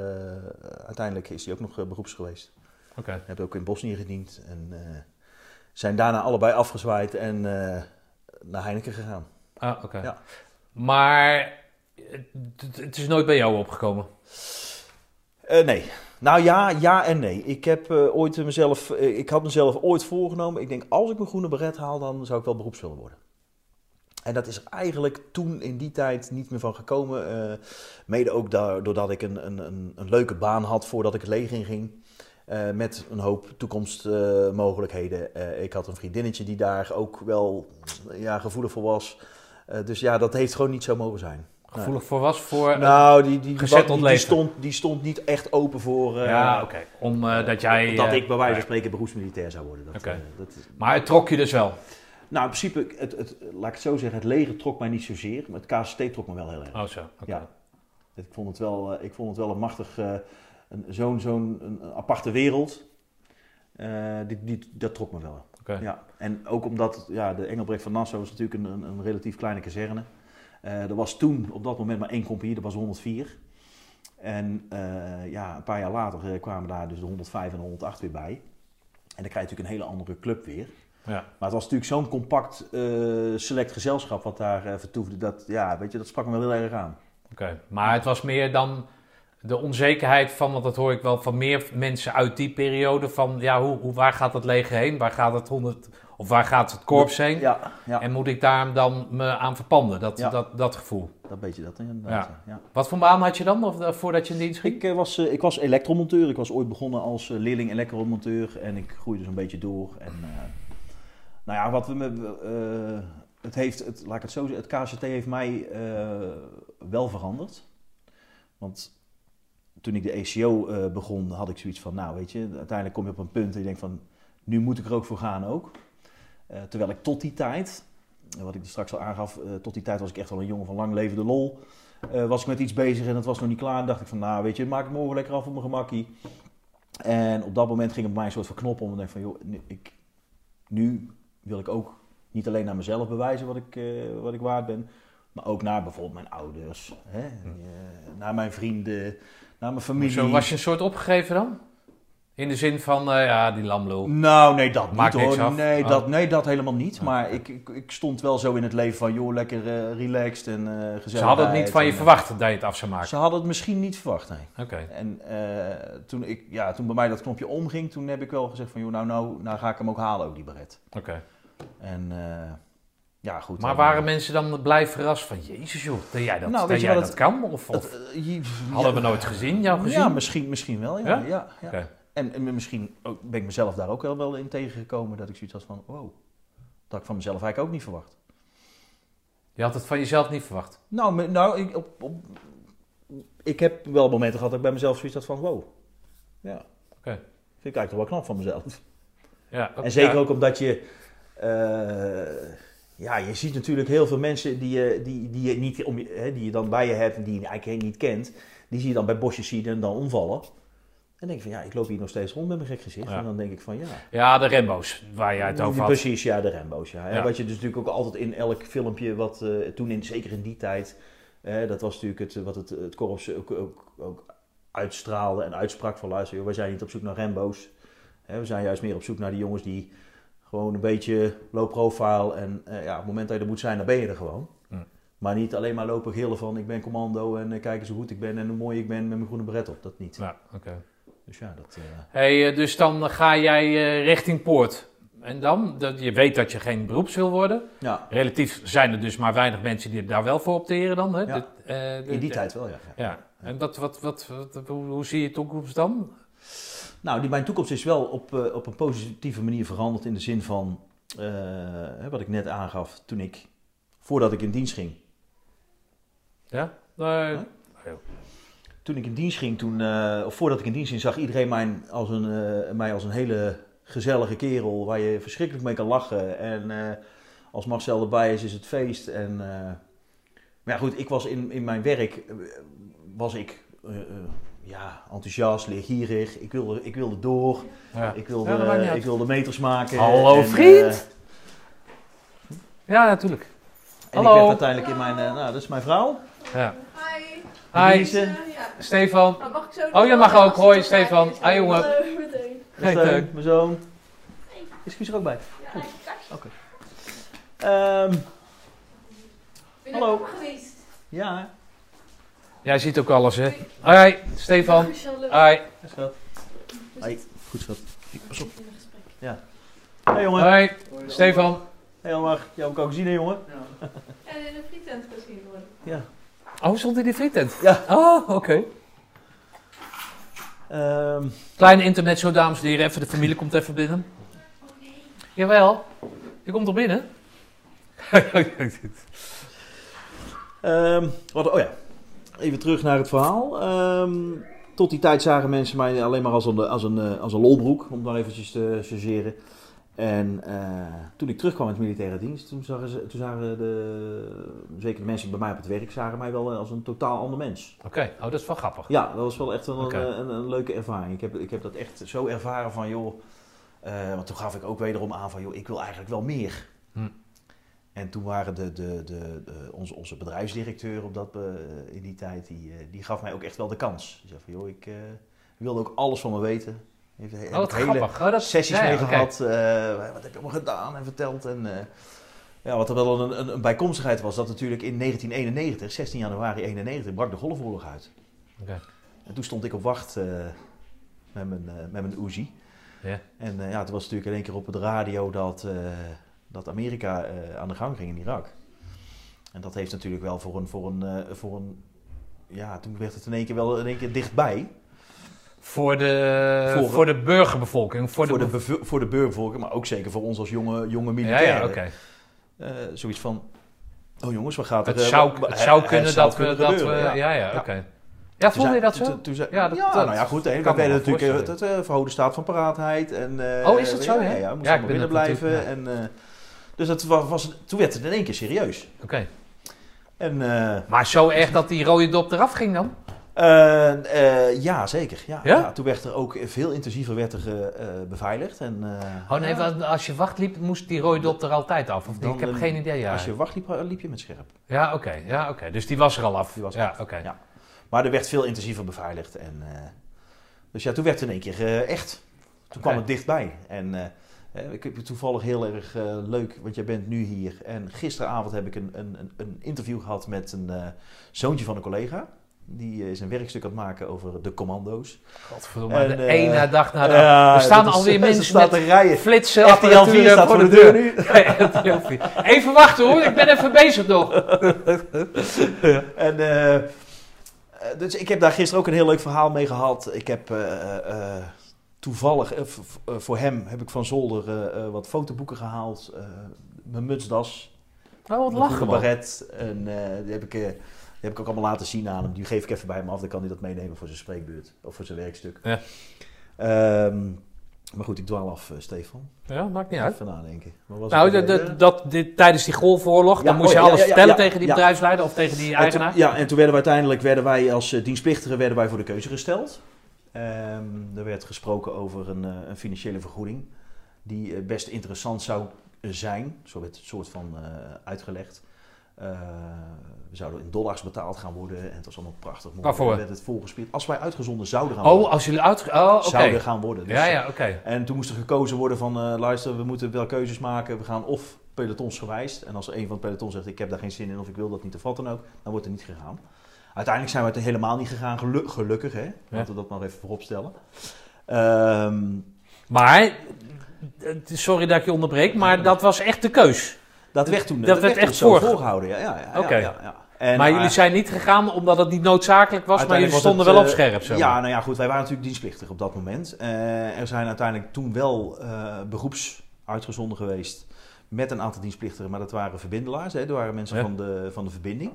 uiteindelijk is hij ook nog eh, beroeps geweest. Oké. Heb ook in Bosnië gediend. En zijn daarna allebei afgezwaaid en naar Heineken gegaan. Ah, oké. Ja. Maar het, is nooit bij jou opgekomen? Nee. Nou ja, ja en nee. Ik heb ooit mezelf, ik had mezelf ooit voorgenomen. Ik denk, als ik mijn groene beret haal, dan zou ik wel beroeps willen worden. En dat is eigenlijk toen in die tijd niet meer van gekomen. eh, mede ook doordat ik een, een, een, een leuke baan had voordat ik het leger in ging. Eh, met een hoop toekomstmogelijkheden. Eh, ik had een vriendinnetje die daar ook wel ja, gevoelig voor was. Dus ja, dat heeft gewoon niet zo mogen zijn. Gevoelig voor was? Voor, Nou, die, die, gezetteld die, stond, die stond niet echt open voor... ja, oké. Omdat dat jij... dat ik bij wijze van spreken beroepsmilitair zou worden. Dat, dat, Maar het trok je dus wel? Nou, in principe, het, het, laat ik het zo zeggen, het leger trok mij niet zozeer. Maar het KST trok me wel heel erg. Oh zo, oké. Ja. Ik vond het wel, eh, ik vond het wel een machtig, eh, een- zo'n zo'n aparte wereld. Eh, die, die, dat trok me wel. Oké. Ja. En ook omdat ja, de Engelbrecht van Nassau is natuurlijk een, een, een relatief kleine kazerne. Er was toen op dat moment maar één compagnie, dat was 104. En ja, een paar jaar later kwamen daar dus de 105 en de 108 weer bij. En dan krijg je natuurlijk een hele andere club weer. Ja. Maar het was natuurlijk zo'n compact, eh, select gezelschap wat daar eh, vertoefde. Dat, ja, weet je, dat sprak me wel heel erg aan. Oké, maar het was meer dan de onzekerheid van, want dat hoor ik wel van meer mensen uit die periode, van ja, hoe, hoe, waar gaat het leger heen? Waar gaat het 100, of waar gaat het korps heen? Ja, ja. En moet ik daar dan me aan verpanden, dat, Ja. dat, dat gevoel. dat weet je dat inderdaad. Wat voor baan had je dan, of, eh, voordat je in dienst ging? Ik, was, ik was elektromonteur. Ik was ooit begonnen als leerling elektromonteur. En ik groeide dus een beetje door. En, nou ja, wat we eh, het heeft, het, laat ik het zo zeggen, het KCT heeft mij eh, wel veranderd. Want toen ik de ECO eh, begon, had ik zoiets van, nou weet je, uiteindelijk kom je op een punt en je denkt van, nu moet ik er ook voor gaan ook. Terwijl ik tot die tijd, wat ik straks al aangaf, tot die tijd was ik echt wel een jongen van lang leven de lol. Was ik met iets bezig en het was nog niet klaar. En dacht ik van, nou weet je, maak ik morgen lekker af op mijn gemakkie. En op dat moment ging het mij een soort van knop om. En ik dacht van, joh, ik, nu wil ik ook niet alleen naar mezelf bewijzen wat ik, eh, wat ik waard ben. Maar ook naar bijvoorbeeld mijn ouders. Hè? Eh, naar mijn vrienden, naar mijn familie. Zo was je een soort opgegeven dan? In de zin van, eh, ja, die lamlul. Nou, nee, dat Maakt niet hoor. af. Nee, Oh. dat, nee, dat helemaal niet. Maar ik, ik, ik stond wel zo in het leven van, joh, lekker eh, relaxed en eh gezellig. Ze hadden het niet van je verwacht dat je het af zou maken. Ze hadden het misschien niet verwacht, nee. Oké. En toen, ik, ja, toen bij mij dat knopje omging, toen heb ik wel gezegd van, joh, nou, nou, nou ga ik hem ook halen, ook die beret. Oké. En ja, goed. Maar dan- waren mensen dan blij verrast van, jezus joh, dat jij dat, Nou, dat, jij dat het- kan? Of, of Het, je- hadden we nooit gezien, jou gezien? Ja, misschien, misschien wel, ja. Ja? ja? En, en misschien ook, ben ik mezelf daar ook wel, wel in tegengekomen, dat ik zoiets had van, wow, dat had ik van mezelf eigenlijk ook niet verwacht. Je had het van jezelf niet verwacht. Nou, nou ik, op, op, ik heb wel momenten gehad dat ik bij mezelf zoiets had van, wow, ja, Oké. vind ik eigenlijk wel knap van mezelf. Ja, ook- En zeker ja. ook omdat je, eh, ja, je ziet natuurlijk heel veel mensen die je, die, die je, niet om hè, die je dan bij je hebt en die je eigenlijk niet kent, die zie je dan bij bosjes zien en dan omvallen. En denk ik van, ja, ik loop hier nog steeds rond met mijn gek gezicht. Ja. En dan denk ik van, ja, Ja, de Rembo's, waar jij het over had. Precies, ja, de Rambo's. Ja. Wat je dus natuurlijk ook altijd in elk filmpje, wat eh, toen in, zeker in die tijd, dat was natuurlijk het, wat het, het korps ook, ook, ook uitstraalde en uitsprak van luister, joh, wij zijn niet op zoek naar Rambo's. Hè, we zijn juist meer op zoek naar die jongens die gewoon een beetje low profile en eh, ja, op het moment dat je er moet zijn, dan ben je er gewoon. Hm. Maar niet alleen maar lopen gillen van ik ben commando en eh, kijk eens hoe goed ik ben en hoe mooi ik ben met mijn groene beret op. Dat niet. Ja, oké. Dus ja, dat... eh, Hey, eh, dus dan ga jij eh, richting Poort. En dan? Dat, je weet dat je geen beroeps wil worden. ja, Relatief zijn er dus maar weinig mensen die daar wel voor opteren dan. Hè? Ja. Eh, in die tijd wel, ja. ja. Ja. En wat, wat, wat, wat- hoe, hoe zie je toekomst dan? Nou, die, mijn toekomst is wel op, op een positieve manier veranderd in de zin van, wat ik net aangaf, toen ik, voordat ik in dienst ging. Ja? Eh, Toen ik in dienst ging, toen, eh, of voordat ik in dienst ging, zag iedereen mij als een, eh, mij als een hele gezellige kerel waar je verschrikkelijk mee kan lachen. En eh, als Marcel erbij is, is het feest. En, maar ja, goed, ik was in, in mijn werk, was ik ja, enthousiast, leergierig. Ik wilde, ik wilde door. ja. Ik wilde, Ja, ik wilde meters maken. Hallo, en, vriend! ja, natuurlijk. en ik Hallo. werd uiteindelijk in mijn... nou, dat is mijn vrouw. Ja. Hi. Ja. Stefan. Mag ik zo Oh, je mag ook. Hoi, Stefan. Hi, jongen. Hallo, meteen. Hey, Steun, Teun. mijn zoon. Is Guus er ook bij? Ja, kijk, Ehm, ben je Hallo. ja, Jij ziet ook alles, hè? Hoi, Stefan. Hoi. schat. Hoi. Goed, schat. Pas op. In een gesprek. Hey, jongen. Hoi, Stefan. Hey, Omar. Jou heb ik ook gezien, hè, jongen? *laughs* En in een frietent gezien worden. Ja. Oh, stond in die frietent? Ja. Oh, oké. Ehm, Kleine internet dames en heren. Even de familie komt even binnen. Jawel. Je komt er binnen. ehm, wat, oh ja. Even terug naar het verhaal. Ehm, tot die tijd zagen mensen mij alleen maar als een, als een, eh, als een lolbroek, om dan eventjes te chargeren. En eh, toen ik terugkwam uit militaire dienst, toen zagen, ze, toen zagen de, zeker de mensen bij mij op het werk, zagen mij wel als een totaal ander mens. Oké, oh, dat is wel grappig. Ja, dat was wel echt een, Oké. een, een, een leuke ervaring. Ik heb, ik heb dat echt zo ervaren van, joh, eh, want toen gaf ik ook wederom aan van, joh, ik wil eigenlijk wel meer. Hm. En toen waren de, de, de, de- onze, onze bedrijfsdirecteur op dat, eh, in die tijd, die, eh, die gaf mij ook echt wel de kans. Die zei van, joh, ik eh, wilde ook alles van me weten. Heeft, Oh, hele grappig. Oh, dat, sessies ja, mee gehad. eh, wat heb je allemaal gedaan en verteld. En, eh, ja, wat er wel een, een, een bijkomstigheid was, dat natuurlijk in 1991, 16 januari 91, brak de Golfoorlog uit. Oké. En toen stond ik op wacht eh, met mijn, met mijn Uzi. Ja. En ja, toen was natuurlijk in één keer op de radio dat, dat Amerika aan de gang ging in Irak. En dat heeft natuurlijk wel voor een, voor een, voor een ja, toen werd het in één keer wel in één keer dichtbij. Voor de, Voor- voor, de burgerbevolking. Voor, Voor de, de, bev- voor de burgervolking, maar ook zeker voor ons als jonge, jonge ja, militairen. ja, oké. Eh, zoiets van, oh jongens, wat gaat er... Het eh, zou, wat- het zou het kunnen zou dat we... kunnen Dat we ja, ja, Ja. oké. Ja, voelde je dat zo? Ja, dat- ja, dat nou ja, goed. Hè, we wel natuurlijk eh, het eh, verhoogde staat van paraatheid. En, eh, Oh, is dat zo, Ja, ja? ja, ja, Ja, allemaal ben binnen dat blijven. En, eh, dus het was, toen werd het in één keer serieus. Oké. En, eh, Maar zo erg dat die rode dop eraf ging dan? Eh, eh, ja, zeker. Ja, Ja? ja? toen werd er ook veel intensiever werd er, eh, beveiligd. En, eh, Oh nee, als je wacht liep, moest die rode dop er altijd af. Of Dan, ik heb eh, geen idee. Ja, Als je wacht liep, liep je met scherp. ja oké. ja, oké. Dus die was er al af. Die was ja, af. oké. Ja. Maar er werd veel intensiever beveiligd. En, eh, Dus ja, toen werd het in één keer eh, echt. Toen kwam het dichtbij. En eh, eh, ik heb je toevallig heel erg eh, leuk, want jij bent nu hier. En gisteravond heb ik een, een, een- een interview gehad met een eh, zoontje van een collega. Die eh, is een werkstuk aan het maken over de commando's. Godverdomme, En, de eh, ene dag na de Ja, Er staan alweer *laughs* mensen met te rijden. flitsen RTL 4 apparatuur staat voor de deur nu. *laughs* RTL 4. Even wachten hoor, ik ben even bezig nog. *laughs* En, eh, dus ik heb daar gisteren ook een heel leuk verhaal mee gehad. Ik heb toevallig, voor hem heb ik van zolder wat fotoboeken gehaald. eh, mijn mutsdas, Oh, wat lachen baret. En die, heb ik, heb ik ook allemaal laten zien aan hem. Die geef ik even bij hem af. Dan kan hij dat meenemen voor zijn spreekbeurt of voor zijn werkstuk. Ja. Ehm, maar goed, ik dwaal af, eh, Stefan. Ja, maakt niet uit. Even nadenken. Nou, dat, dit, tijdens die golfoorlog, Ja, dan moest oh je alles ja, ja, vertellen tegen die bedrijfsleider of tegen die En eigenaar. toen- ja, en toen werden we uiteindelijk werden wij als eh, dienstplichtigen werden wij voor de keuze gesteld. Ehm, er werd gesproken over een, eh, een financiële vergoeding die best interessant zou zijn. Zo werd het soort van uitgelegd. Eh, we zouden in dollars betaald gaan worden en het was allemaal prachtig. mooi. Waarvoor? Werd het volgespeeld. Als wij uitgezonden zouden gaan Oh, worden. als jullie uit... Oh. Zouden gaan worden. Dus, Ja, ja, oké. En toen moest er gekozen worden van, eh, luister, we moeten wel keuzes maken. We gaan of pelotons gewijs. En als er een van het peloton zegt, ik heb daar geen zin in of ik wil dat niet of wat dan ook, dan wordt er niet gegaan. Uiteindelijk zijn we het er helemaal niet gegaan, gelu- gelukkig hè. Laten we dat nog even voorop stellen. Ehm, Maar, eh, sorry dat ik je onderbreek, maar dat was echt de keus. Dat werd toen, Dat werd echt voorge- voorgehouden. Ja, ja, ja, ja, ja. En, maar eh, jullie zijn niet gegaan omdat het niet noodzakelijk was, maar jullie stonden wel op eh, scherp. Zo. Ja, nou ja, goed. Wij waren natuurlijk dienstplichtig op dat moment. Eh, er zijn uiteindelijk toen wel eh, beroeps uitgezonden geweest met een aantal dienstplichtigen, maar dat waren verbindelaars. Hè. Er waren mensen Ja. van, de, van de verbinding.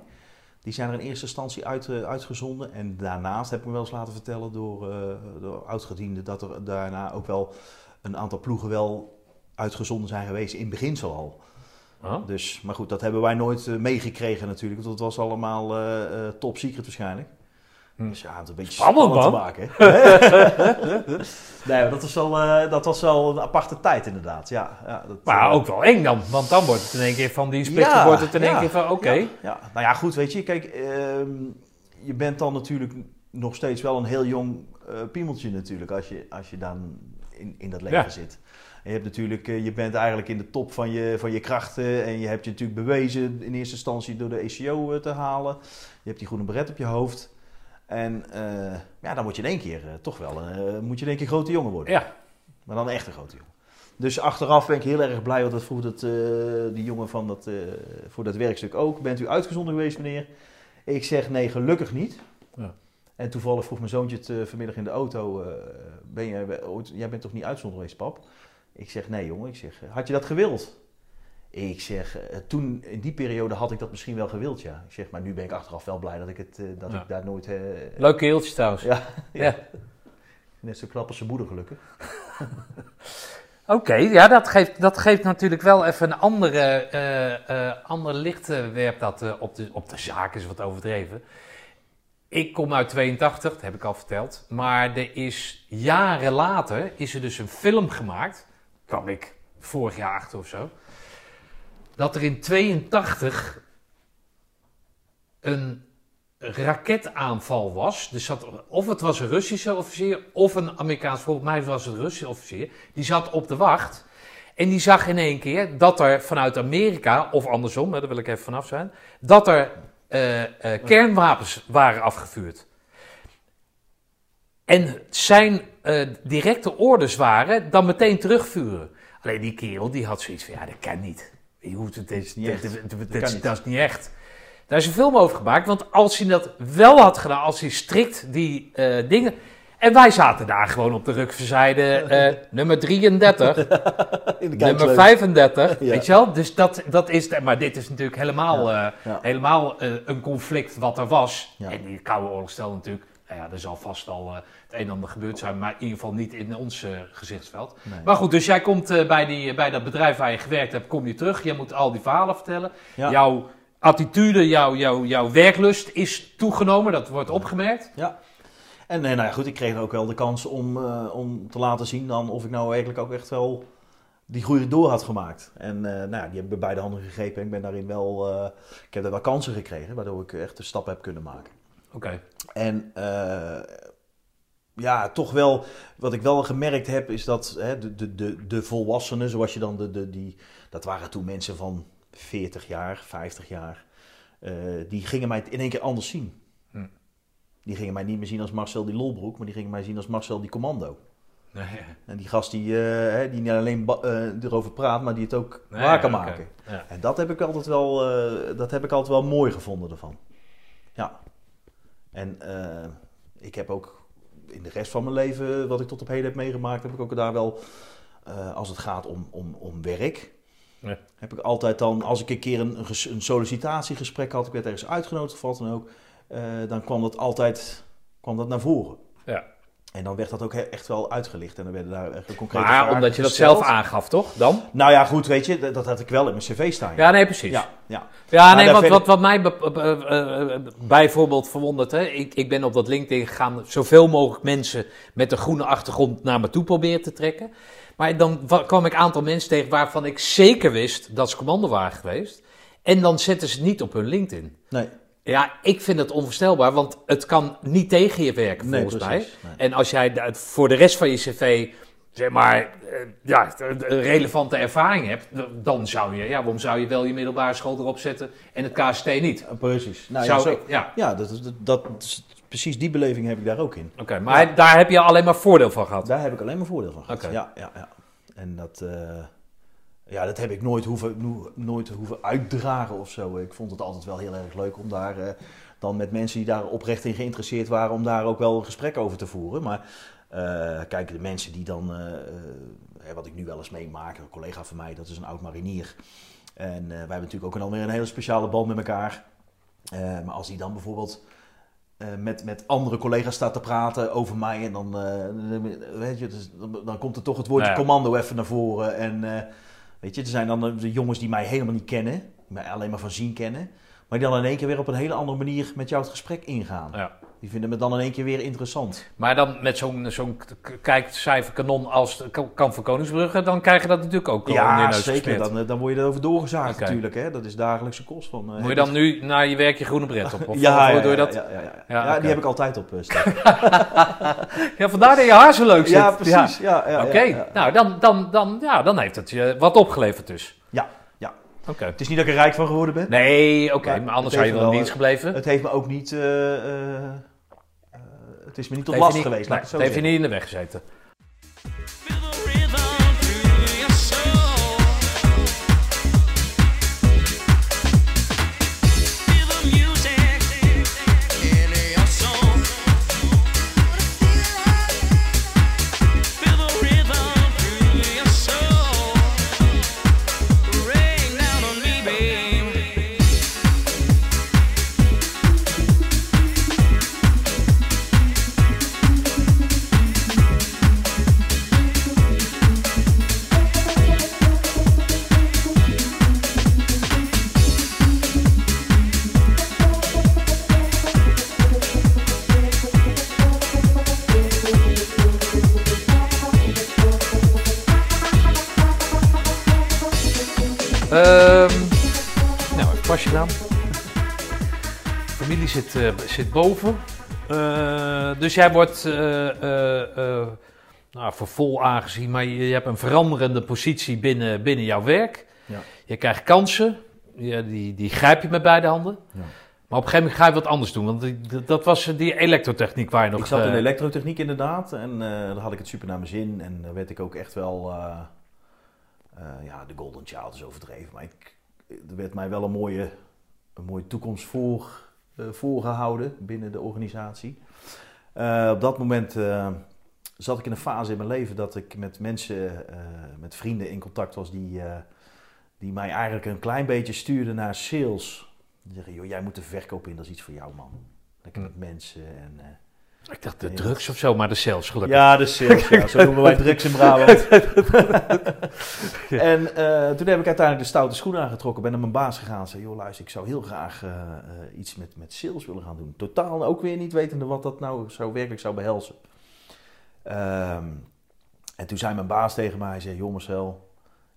Die zijn er in eerste instantie uit, eh, uitgezonden. En daarnaast heb ik me wel eens laten vertellen door, eh door oudgedienden dat er daarna ook wel een aantal ploegen wel uitgezonden zijn geweest in beginsel al. Oh. Dus, maar goed, dat hebben wij nooit eh, meegekregen natuurlijk. Want het was allemaal eh, eh, top secret waarschijnlijk. Hm. Dus ja, het een beetje Spannend, te maken. *laughs* nee, maar dat was, wel, dat was wel een aparte tijd inderdaad. Ja, ja, dat, Maar ook wel eng dan, want dan wordt het in één keer van die splichter, wordt het in één ja, keer van oké. Ja, ja. nou ja, goed, weet je, kijk, ehm, je bent dan natuurlijk nog steeds wel een heel jong piemeltje natuurlijk als je, als je dan in, in dat leven Ja. zit. Je, hebt natuurlijk, eh, je bent eigenlijk in de top van je, van je krachten en je hebt je natuurlijk bewezen in eerste instantie door de ECO eh, te halen. Je hebt die groene beret op je hoofd. En eh, ja, dan moet je in één keer toch wel, eh, moet je in één keer grote jongen worden. Ja. Maar dan een echte grote jongen. Dus achteraf ben ik heel erg blij, want dat vroeg dat, die jongen van dat, voor dat werkstuk ook. Bent u uitgezonden geweest, meneer? Ik zeg nee, gelukkig niet. Ja. En toevallig vroeg mijn zoontje het vanmiddag in de auto. ben jij, ooit- jij bent toch niet uitgezonden geweest, pap? Ik zeg nee, jongen. Ik zeg, eh, had je dat gewild? Ik zeg, eh, toen in die periode had ik dat misschien wel gewild, ja. Ik zeg, maar nu ben ik achteraf wel blij dat ik, het, eh, dat Ja. ik daar nooit... eh, Leuk keeltje trouwens. Ja. *laughs* Ja. *laughs* Net zo knap als zijn moeder, gelukkig. *laughs* Oké, ja, dat geeft, dat geeft natuurlijk wel even een andere, eh, eh, ander licht werpt dat op, de, op de zaak, is wat overdreven. Ik kom uit 82, dat heb ik al verteld. Maar er is jaren later is er dus een film gemaakt. Kwam ik vorig jaar achter of zo. Dat er in 82 een raketaanval was. Dus zat, of het was een Russische officier of een Amerikaans, volgens mij was het een Russische officier. Die zat op de wacht. En die zag in één keer dat er vanuit Amerika, of andersom, daar wil ik even vanaf zijn, dat er eh, eh, kernwapens waren afgevuurd. En zijn eh, directe orders waren dan meteen terugvuren. Alleen die kerel die had zoiets van, ja, dat kan niet. Je hoeft het, niet echt. Dat kan niet. dat is niet echt. Daar is een film over gemaakt, want als hij dat wel had gedaan, als hij strikt die eh, dingen... En wij zaten daar gewoon op de rukverzijde, *laughs* eh nummer 33, *laughs* In de nummer kijkleus. 35, Ja. weet je wel? Dus dat, dat is, maar dit is natuurlijk helemaal, Ja. helemaal een conflict wat er was. En die Koude Oorlog stelde natuurlijk, nou ja, er zal vast al eh, het een en ander gebeurd zijn, maar in ieder geval niet in ons eh, gezichtsveld. Nee. Maar goed, dus jij komt eh, bij, die, bij dat bedrijf waar je gewerkt hebt, kom je terug. Je moet al die verhalen vertellen. Ja. Jouw attitude, jouw, jouw, jouw werklust is toegenomen. Dat wordt opgemerkt. Ja. En eh, nou ja, goed, ik kreeg ook wel de kans om, om te laten zien dan of ik nou eigenlijk ook echt wel die groei door had gemaakt. En eh, nou ja, die heb ik bij beide handen gegrepen en ik ben daarin wel, ik heb er wel kansen gekregen, waardoor ik echt de stap heb kunnen maken. Oké. En eh, ja, toch wel, wat ik wel gemerkt heb, is dat hè, de, de, de, de volwassenen, zoals je dan de, de, die, dat waren toen mensen van 40 jaar, 50 jaar, eh, die gingen mij in één keer anders zien. Hm. Die gingen mij niet meer zien als Marcel die Lolbroek, maar die gingen mij zien als Marcel die Commando. Nee, En die gast die, eh, die niet alleen erover praat, maar die het ook Nee, waar kan maken. Ja. En dat heb ik altijd wel, dat heb ik altijd wel mooi gevonden ervan. Ja. En eh, ik heb ook in de rest van mijn leven, wat ik tot op heden heb meegemaakt, heb ik ook daar wel, eh, als het gaat om, om, om werk, heb ik altijd dan, als ik een keer een, een ges- een sollicitatiegesprek had, ik werd ergens uitgenodigd of wat dan ook, eh, dan kwam dat altijd kwam dat naar voren. Ja. En dan werd dat ook echt wel uitgelicht en dan werden daar echt concrete Maar omdat je dat zelf aangaf, toch? Dan? Nou ja, goed, weet je, dat, had ik wel in mijn cv staan. Ja, nee, precies. ja, ja. Ja, nee, wat, wat, wat mij eh, eh, bijvoorbeeld verwondert, hè, ik, ik ben op dat LinkedIn gegaan, zoveel mogelijk mensen met een groene achtergrond naar me toe proberen te trekken. Maar dan wa- kwam ik een aantal mensen tegen waarvan ik zeker wist dat ze commando waren geweest. En dan zetten ze het niet op hun LinkedIn. Nee, Ja, ik vind het onvoorstelbaar, want het kan niet tegen je werken nee volgens mij. Nee. En als jij voor de rest van je cv, zeg maar, eh, ja, relevante ervaring hebt, dan zou je, ja, waarom zou je wel je middelbare school erop zetten en het KST niet? Precies. Nou, zou ja, zo, ik- ja. ja dat, dat, dat precies die beleving heb ik daar ook in. Oké, maar daar heb je alleen maar voordeel van gehad. Daar heb ik alleen maar voordeel van gehad. Oké. Ja, ja, ja. En dat, eh, ja, dat heb ik nooit hoeven, no- nooit hoeven uitdragen of zo. Ik vond het altijd wel heel erg leuk om daar eh, dan met mensen die daar oprecht in geïnteresseerd waren, om daar ook wel een gesprek over te voeren. Maar eh, kijk, de mensen die dan, eh, wat ik nu wel eens meemaak, een collega van mij, dat is een oud marinier. En wij hebben natuurlijk ook alweer een hele speciale band met elkaar. Maar als die dan bijvoorbeeld met, met andere collega's staat te praten over mij. En dan, weet je, dus, dan, dan komt er toch het woordje Ja, ja. commando even naar voren. En weet je, er zijn dan de jongens die mij helemaal niet kennen. Die mij alleen maar van zien kennen. Maar die dan in één keer weer op een hele andere manier met jou het gesprek ingaan. Ja. Die vinden me dan in één keer weer interessant. Maar dan met zo'n zo'n kijkcijferkanon als de Kamp van Koningsbrugge, dan krijg je dat natuurlijk ook in Ja, neus zeker. Dan, eh, dan word je erover doorgezaagd Oké. natuurlijk. Hè? Dat is dagelijkse kost. Van, eh, Moet je dan nu naar je werk je groene bret op? *laughs* Of, ja, of ja, doe je ja, dat? ja, ja, ja. Ja, die heb ik altijd op uh, *laughs* Ja, vandaar dat je haar zo leuk zit. Ja, precies. Ja. Ja, Oké, nou dan, dan, dan, ja, dan heeft het je wat opgeleverd dus. Ja, Het is niet dat ik er rijk van geworden ben. Nee, oké, Maar maar anders zou je wel in dienst gebleven. Het heeft me ook niet. eh, eh, eh, het is me niet tot last niet- geweest. ik het heeft je niet in de weg gezeten. Zit, boven. Eh, dus jij wordt eh, nou, voor vol aangezien, maar je, je hebt een veranderende positie binnen, binnen jouw werk. Ja. Je krijgt kansen, ja, die, die grijp je met beide handen. Ja. Maar op een gegeven moment ga je wat anders doen, want die- dat was die elektrotechniek waar je nog... Ik zat in de elektrotechniek inderdaad. En daar had ik het super naar mijn zin. En daar werd ik ook echt wel. ja, de Golden Child is overdreven. Maar ik, er werd mij wel een mooie, een mooie toekomst voor, voorgehouden binnen de organisatie. Eh, op dat moment eh, zat ik in een fase in mijn leven dat ik met mensen, eh, met vrienden in contact was die, eh, die mij eigenlijk een klein beetje stuurden naar sales. Die zeggen, joh, jij moet de verkoop in, dat is iets voor jou man. Lekker Hm. met mensen en... ik dacht de drugs of zo, maar de sales gelukkig. ja, de sales, ja. Zo noemen wij drugs in Brabant. *laughs* en eh, toen heb ik uiteindelijk de stoute schoenen aangetrokken. Ben naar mijn baas gegaan en zei, joh luister, ik zou heel graag eh, eh, iets met, met sales willen gaan doen. Totaal ook weer niet wetende wat dat nou zo werkelijk zou behelzen. Ehm, en toen zei mijn baas tegen mij, hij zei, joh Marcel,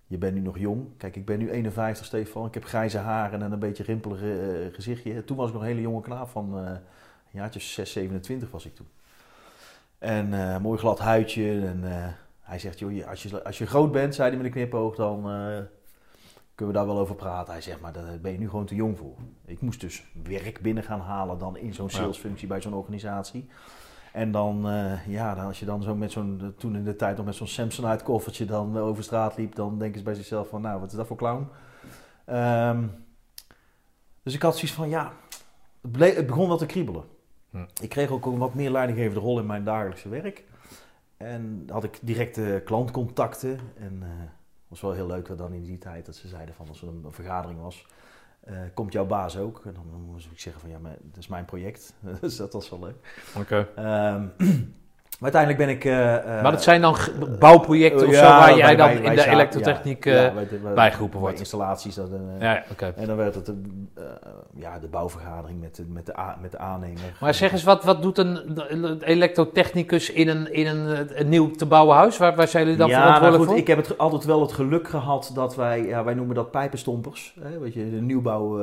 je bent nu nog jong. Kijk, ik ben nu 51, Stefan. Ik heb grijze haren en een beetje rimpelig gezichtje. Toen was ik nog een hele jonge knaap van eh, een jaartje 6, 27 was ik toen. En eh, mooi glad huidje. En eh, hij zegt, joh, als je, als je groot bent, zei hij met een knipoog, dan eh, kunnen we daar wel over praten. Hij zegt, maar daar ben je nu gewoon te jong voor. Ik moest dus werk binnen gaan halen dan in zo'n salesfunctie bij zo'n organisatie. En dan, ja, dan als je dan zo met zo'n, toen in de tijd nog met zo'n Samsonite koffertje dan over straat liep, dan denken ze bij zichzelf van, nou, wat is dat voor clown? Ehm, dus ik had zoiets van, ja, het, het begon wel te kriebelen. Hm. Ik kreeg ook een wat meer leidinggevende rol in mijn dagelijkse werk. En had ik directe klantcontacten. En eh, het was wel heel leuk dat dan in die tijd dat ze zeiden van als er een vergadering was, eh, komt jouw baas ook? En dan moest ik zeggen van ja, maar dat is mijn project. *laughs* dus dat was wel leuk. Oké. Ehm, *clears throat* maar uiteindelijk ben ik... eh, eh, Maar dat zijn dan bouwprojecten of ja, zo waar jij dan wij- in de zaten- elektrotechniek... ja, eh, ja, bijgeroepen bij wordt. installaties. Dat, ja. En dan werd het een, ja, de bouwvergadering met de, met de, met de aannemer. Maar zeg eens, wat, wat doet een een elektrotechnicus in een, in een, een nieuw te bouwen huis? Waar, waar zijn jullie dan nou verantwoordelijk goed, voor? ik heb het altijd wel het geluk gehad dat wij, ja, wij noemen dat pijpenstompers. Hè, weet je, de nieuwbouw,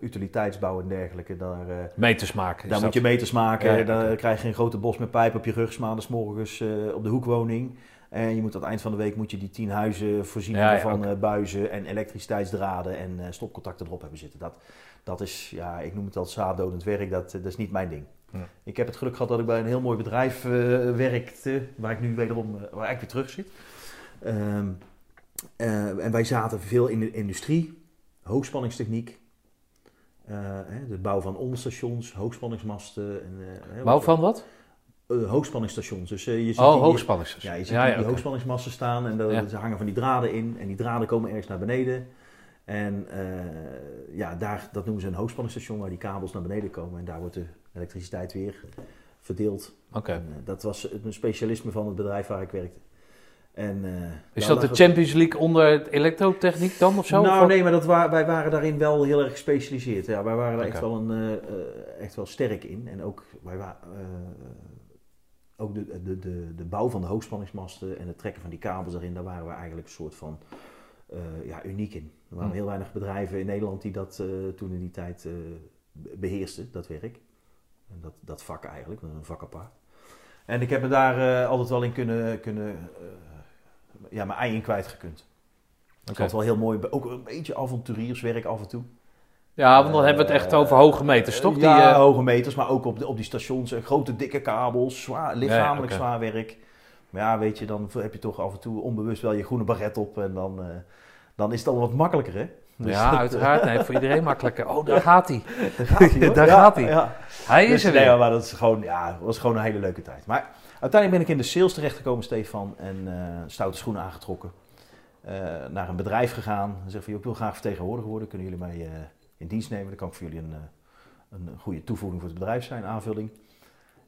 utiliteitsbouw en dergelijke. Daar, Meters maken. daar moet dat. je meters maken. Oké. krijg je een grote bos met pijpen op je 's maandags morgens eh, op de hoekwoning. En je moet aan het eind van de week moet je die tien huizen voorzien Ja, ja, van eh, buizen en elektriciteitsdraden en eh, stopcontacten erop hebben zitten. Dat, dat is, ja, ik noem het al zaaddodend werk. Dat, dat is niet mijn ding. Ik heb het geluk gehad dat ik bij een heel mooi bedrijf eh, werkte, waar ik nu wederom, waar ik weer terug zit. Ehm, eh, en wij zaten veel in de industrie, hoogspanningstechniek, eh, hè, de bouw van onderstations, hoogspanningsmasten. En, Bouw van wat? Eh, hoogspanningsstations. Dus eh, je ziet Oh. Ja, je ziet ja, die, ja, die oké. hoogspanningsmasten staan en daar Ja. ze hangen van die draden in. En die draden komen ergens naar beneden. En eh, ja, daar, dat noemen ze een hoogspanningsstation waar die kabels naar beneden komen. En daar wordt de elektriciteit weer verdeeld. Oké. Dat was een specialisme van het bedrijf waar ik werkte. En, Is dat de Champions League onder het elektrotechniek dan of zo? Nou, Of- nee, maar dat wa- wij waren daarin wel heel erg gespecialiseerd. Ja, wij waren daar echt, wel een, echt wel sterk in. En ook, wij wa- eh, ook de, de, de, de bouw van de hoogspanningsmasten en het trekken van die kabels erin, daar waren we eigenlijk een soort van eh, ja, uniek in. Er waren Hm. heel weinig bedrijven in Nederland die dat eh, toen in die tijd be- beheersten, dat werk. En dat, dat vak eigenlijk, dat een vak apart. En ik heb me daar altijd wel in kunnen, kunnen ja, mijn ei in Oké. vond het wel heel mooi, ook een beetje avonturierswerk af en toe. Ja, want dan hebben we het echt over hoge meters, toch? Die, ja, eh, hoge meters, maar ook op, de, op die stations. eh, grote dikke kabels, zwaar, lichamelijk zwaar werk. Maar ja, weet je, dan heb je toch af en toe onbewust wel je groene baret op. En dan, eh, dan is het al wat makkelijker, hè? Dus ja, uiteraard. Nee, voor iedereen *laughs* makkelijker. Oh, daar gaat hij. daar gaat hij. Daar Ja, gaat hij. Ja. Hij Dus is er nee, weer. maar dat is gewoon, ja, was gewoon een hele leuke tijd. Maar uiteindelijk ben ik in de sales terechtgekomen, Stefan. En eh, stoute schoenen aangetrokken. Naar een bedrijf gegaan. En zeg van, ik wil graag vertegenwoordiger worden. Kunnen jullie mij in dienst nemen? Dan kan ik voor jullie een, eh, een goede toevoeging voor het bedrijf zijn, aanvulling.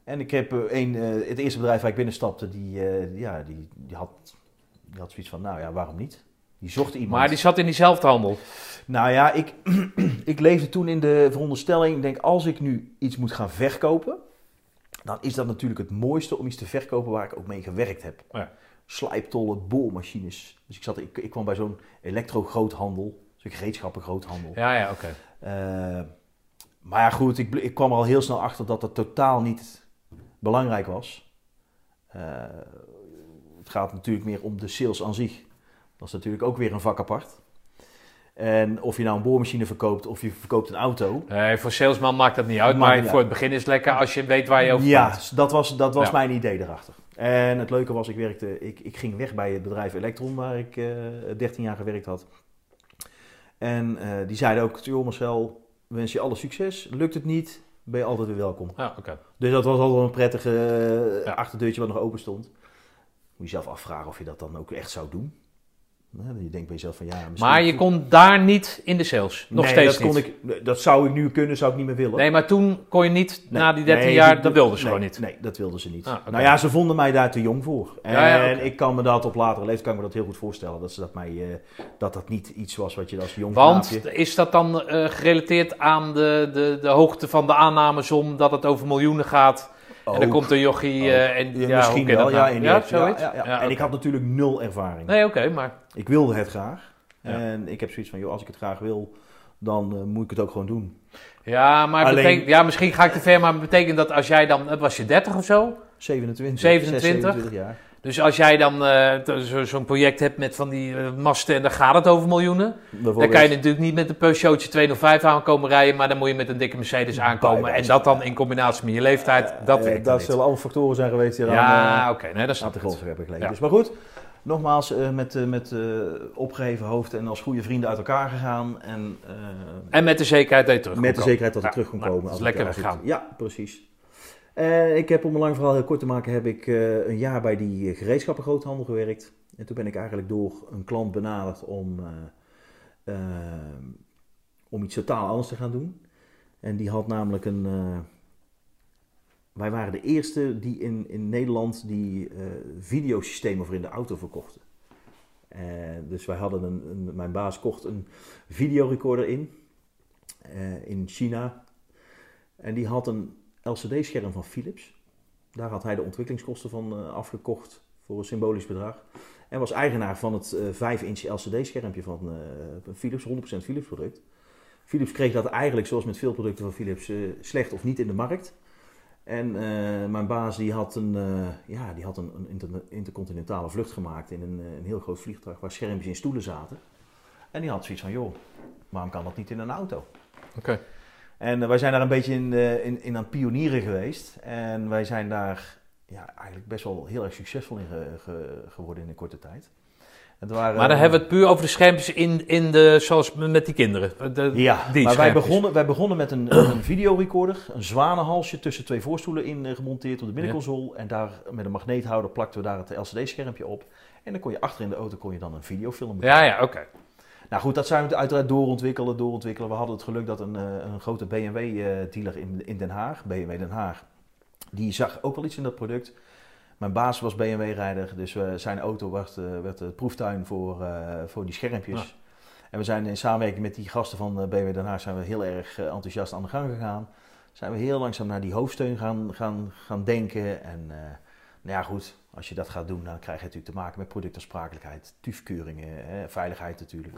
En ik heb eh, een, eh, het eerste bedrijf waar ik binnenstapte, die, ja, die, die, had, die had zoiets van, nou ja, waarom niet? Die zocht iemand. Maar die zat in diezelfde handel. Nou ja, ik, *clears throat* ik leefde toen in de veronderstelling, ik denk als ik nu iets moet gaan verkopen, dan is dat natuurlijk het mooiste om iets te verkopen waar ik ook mee gewerkt heb. Ja. Slijptollen, boormachines. Dus ik, zat, ik, ik kwam bij zo'n elektro-groothandel, zo'n gereedschappen-groothandel. Ja, ja, oké. Eh, maar ja, goed, ik, ik kwam er al heel snel achter dat dat totaal niet belangrijk was. Eh, het gaat natuurlijk meer om de sales aan zich. Dat is natuurlijk ook weer een vak apart. En of je nou een boormachine verkoopt of je verkoopt een auto. Nee, voor salesman maakt dat niet uit. Maar voor het begin is het lekker als je weet waar je over Ja, praat. dat was, dat was Ja. mijn idee erachter. En het leuke was, ik, werkte, ik, ik ging weg bij het bedrijf Electron, waar ik eh 13 jaar gewerkt had. En eh, die zeiden ook, joh Marcel, we wensen je alle succes. Lukt het niet, ben je altijd weer welkom. Ja, oké. Dus dat was altijd een prettige eh, Ja. achterdeurtje wat nog open stond. Moet je zelf afvragen of je dat dan ook echt zou doen. Je denkt bij jezelf van ja, misschien... Maar je kon daar niet in de sales. Nog nee, steeds dat niet. kon ik, dat zou ik nu kunnen, zou ik niet meer willen. Nee, maar toen kon je niet, Nee, na die 13 nee, jaar, dat wilden ze gewoon niet. Nee, dat wilden ze niet. Ah. Nou ja, ze vonden mij daar te jong voor. En Ja, ja, oké. ik kan me dat op latere leeftijd kan ik me dat heel goed voorstellen. Dat, ze dat, mij, eh, dat dat niet iets was wat je als jong Want knaapje- is dat dan eh, gerelateerd aan de, de, de hoogte van de aannamesom dat het over miljoenen gaat? En dan Ook. komt een jochie Ook. eh, en Ja, ja, misschien wel, ja, nou? ja, zoiets? Ja, En ik had natuurlijk nul ervaring. Nee, oké, maar... Ik wilde het graag. En ik heb zoiets van, joh, als ik het graag wil, dan eh, moet ik het ook gewoon doen. Ja, maar Alleen- betekent, ja, misschien ga ik te ver, maar betekent dat als jij dan, wat was je 30 of zo? 27. 27? 27 jaar. Dus als jij dan eh, zo'n project hebt met van die eh, masten en dan gaat het over miljoenen. Dan kan je natuurlijk niet met een Peugeotje 205 aankomen rijden, maar dan moet je met een dikke Mercedes aankomen. En dat dan in combinatie met je leeftijd, dat werkt niet. zullen allemaal factoren zijn geweest die eraan Ja, eh, oké, nee, dat snap de ik. grond hebben gelegen. Ja. Dus, maar goed, nogmaals, met, met eh, opgeheven hoofd en als goede vrienden uit elkaar gegaan. En, En met de zekerheid dat je terug met de zekerheid dat het Ja, terug kon nou, komen. dat als is lekker zit. Ja, precies. Eh, ik heb om een lang verhaal heel kort te maken, heb ik eh, een jaar bij die eh, gereedschappengroothandel gewerkt. En toen ben ik eigenlijk door een klant benaderd om, om iets totaal anders te gaan doen. En die had namelijk een. wij waren de eerste die in, in Nederland die videosystemen voor in de auto verkochten. Dus wij hadden een, een, mijn baas kocht een videorecorder in, in China. En die had een LCD-scherm van Philips. Daar had hij de ontwikkelingskosten van eh, afgekocht voor een symbolisch bedrag. En was eigenaar van het eh 5-inch LCD-schermpje van eh, een Philips, 100% Philips product. Philips kreeg dat eigenlijk, zoals met veel producten van Philips, eh, slecht of niet in de markt. En eh, mijn baas die had een, eh, ja, die had een, een inter- intercontinentale vlucht gemaakt in een, eh, een heel groot vliegtuig waar schermpjes in stoelen zaten. En die had zoiets van, joh, waarom kan dat niet in een auto? Oké. En eh, wij zijn daar een beetje in, eh, in, in aan het pionieren geweest. En wij zijn daar ja, eigenlijk best wel heel erg succesvol in ge- ge- geworden in een korte tijd. Het waren, Maar dan hebben we het puur over de schermpjes in, in de, zoals met die kinderen. De, Ja, die maar wij begonnen, wij begonnen met een, *clears throat* een videorecorder, een zwanenhalsje tussen twee voorstoelen in eh, gemonteerd op de binnenconsole. En daar met een magneethouder plakten we daar het LCD-schermpje op. En dan kon je achter in de auto kon je dan een videofilm Ja, ja, oké. Nou goed, dat zijn we uiteraard doorontwikkelen, doorontwikkelen. We hadden het geluk dat een, eh, een grote BMW-dealer in, in Den Haag, BMW Den Haag, die zag ook wel iets in dat product. Mijn baas was BMW-rijder, dus eh, zijn auto werd, eh, werd de proeftuin voor, eh, voor die schermpjes. En we zijn in samenwerking met die gasten van eh, BMW Den Haag zijn we heel erg eh, enthousiast aan de gang gegaan. Zijn we heel langzaam naar die hoofdsteun gaan, gaan, gaan denken. En eh, nou ja, goed, als je dat gaat doen, dan krijg je natuurlijk te maken met productaansprakelijkheid, TÜV-keuringen, hè, veiligheid natuurlijk.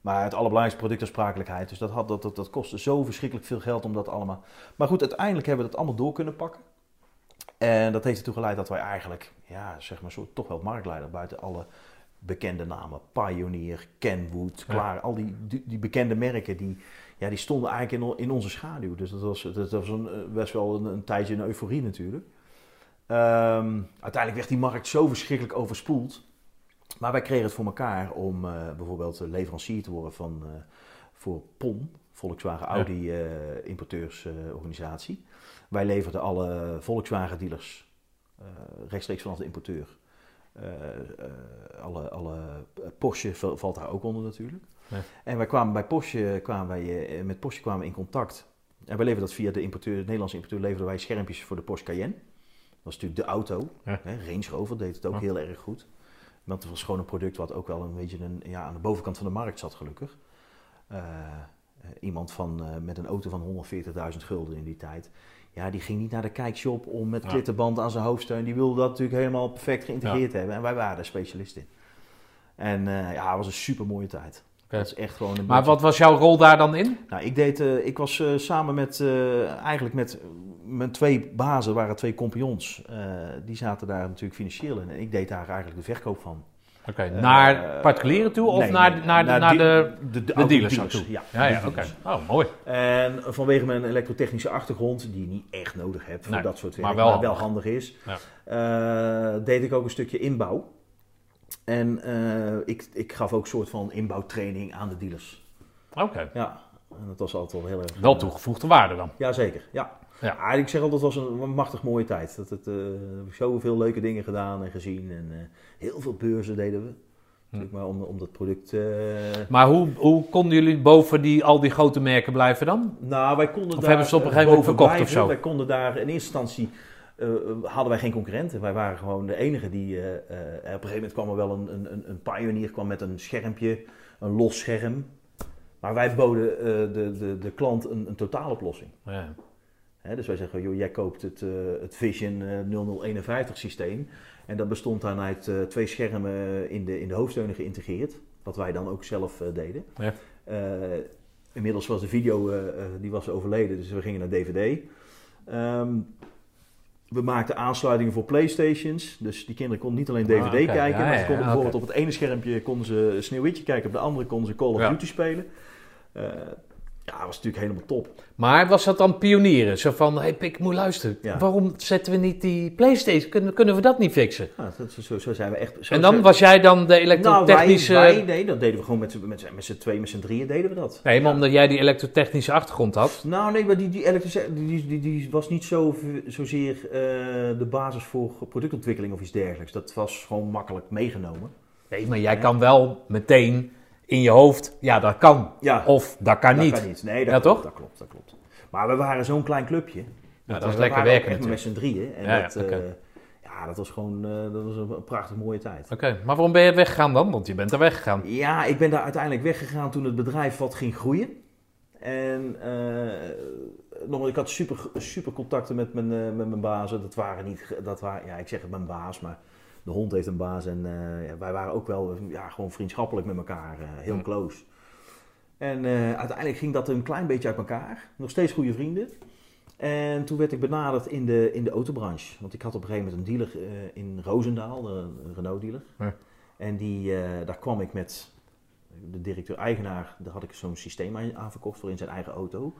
Maar het allerbelangrijkste productaansprakelijkheid. Dus dat, had, dat, dat, dat kostte zo verschrikkelijk veel geld om dat allemaal. Maar goed, uiteindelijk hebben we dat allemaal door kunnen pakken. En dat heeft ertoe geleid dat wij eigenlijk, ja, zeg maar, zo, toch wel marktleider buiten alle bekende namen. Pioneer, Kenwood, Ja. klaar. Al die, die, die bekende merken, die, ja, die stonden eigenlijk in, in onze schaduw. Dus dat was, dat was een, eh, best wel een, een tijdje een euforie natuurlijk. Ehm, uiteindelijk werd die markt zo verschrikkelijk overspoeld. Maar wij kregen het voor elkaar om eh, bijvoorbeeld eh, leverancier te worden van, eh, voor PON, Volkswagen Audi importeursorganisatie. wij leverden alle Volkswagen dealers rechtstreeks vanaf de importeur. Alle, alle Porsche val- valt daar ook onder natuurlijk. Ja. En wij kwamen bij Porsche, kwamen wij, met Porsche kwamen we in contact. En wij leverden dat via de importeur, de Nederlandse importeur, leverden wij schermpjes voor de Porsche Cayenne. Dat was natuurlijk de auto. Ja. Hè, Range Rover deed het ook Ja. heel erg goed. Want het was gewoon een product wat ook wel een beetje een, ja, aan de bovenkant van de markt zat, gelukkig. Eh, iemand van, eh, met een auto van 140.000 gulden in die tijd. Ja, die ging niet naar de kijkshop om met klittenband aan zijn hoofdsteun. Die wilde dat natuurlijk helemaal perfect geïntegreerd hebben. En wij waren daar specialist in. En eh, ja, het was een super mooie tijd. Oké. Dat is echt gewoon een Maar wat was jouw rol daar dan in? nou, ik, deed, eh, ik was eh, samen met, eh, eigenlijk met mijn twee bazen, waren twee compagnons. die zaten daar natuurlijk financieel in. En ik deed daar eigenlijk de verkoop van. Oké, naar particulieren toe of nee, naar, nee, naar, naar, de... de, de, de dealers naartoe? Ja, Ja, ja, oké. Oh, mooi. En vanwege mijn elektrotechnische achtergrond, die je niet echt nodig hebt voor Nee, dat soort werk, maar maar wel wel, handig is, Ja. deed ik ook een stukje inbouw. En eh, ik, ik gaf ook een soort van inbouwtraining aan de dealers. Oké. Ja, en dat was altijd wel heel erg... Wel eh, toegevoegde waarde dan. Jazeker, ja. Ja. ja. Ik zeg altijd, het was een machtig mooie tijd. Dat het, we hebben zoveel leuke dingen gedaan en gezien. En heel veel beurzen deden we. Natuurlijk maar om, om dat product... Maar hoe, hoe konden jullie boven die, al die grote merken blijven dan? Nou, wij konden Of daar hebben ze op een gegeven moment verkocht of zo? Wij konden daar in eerste instantie... eh, hadden wij geen concurrenten. Wij waren gewoon de enige die... eh, eh, op een gegeven moment kwam er wel een, een, een- Pioneer kwam met een schermpje. Een los scherm. Maar wij boden de, de, de klant een, een totaaloplossing. Ja. Hè, dus wij zeggen, joh, jij koopt het, het Vision eh, 0051 systeem. En dat bestond dan uit twee schermen in de, in de hoofdsteunen geïntegreerd. Wat wij dan ook zelf deden. Ja. Inmiddels was de video die was overleden, dus we gingen naar DVD. We maakten aansluitingen voor Playstations. Dus die kinderen konden niet alleen DVD Ah, kijken, Ja, maar ze konden ja, bijvoorbeeld op het ene schermpje konden ze Sneeuwwitje kijken, op de andere konden ze Call of Ja. Duty spelen. Eh, ja, dat was natuurlijk helemaal top. Maar was dat dan pionieren? Zo van, hey Pik, moet luisteren. Ja. Waarom zetten we niet die Playstation? Kunnen, kunnen we dat niet fixen? Ja, dat, zo, zo zijn we echt. Zo en dan was jij dan de nou, wij, elektrotechnische... wij, nee, dat deden we gewoon met, z'n- met, z'n- met z'n twee, met z'n drieën deden we dat. Nee, maar Ja. omdat jij die elektrotechnische achtergrond had. Nou, nee, maar die, die, die, die, die was niet zo, zozeer eh, de basis voor productontwikkeling of iets dergelijks. Dat was gewoon makkelijk meegenomen. Nee, maar jij kan wel meteen in je hoofd, ja, dat kan. Ja, Of dat kan dat niet. kan niet. Nee, dat Ja, klopt, toch? Dat klopt, dat klopt. Maar we waren zo'n klein clubje. Ja, dat is we lekker werken echt met z'n drieën. En Ja, ja, dat, eh, ja, dat was gewoon eh, dat was een prachtig mooie tijd. Oké, maar waarom ben je weggegaan dan? Want je bent er weggegaan. Ja, ik ben daar uiteindelijk weggegaan toen het bedrijf wat ging groeien. En eh, nog, ik had super, super contacten met mijn, met mijn bazen. Dat waren niet, dat waren, ja, ik zeg het mijn baas, maar de hond heeft een baas. En eh, wij waren ook wel ja, gewoon vriendschappelijk met elkaar, eh, heel close. En eh, uiteindelijk ging dat een klein beetje uit elkaar. Nog steeds goede vrienden. En toen werd ik benaderd in de, in de autobranche. Want ik had op een gegeven moment een dealer in Roosendaal, een Renault dealer. Ja. En die, daar kwam ik met de directeur-eigenaar, daar had ik zo'n systeem aan, aan verkocht voor in zijn eigen auto.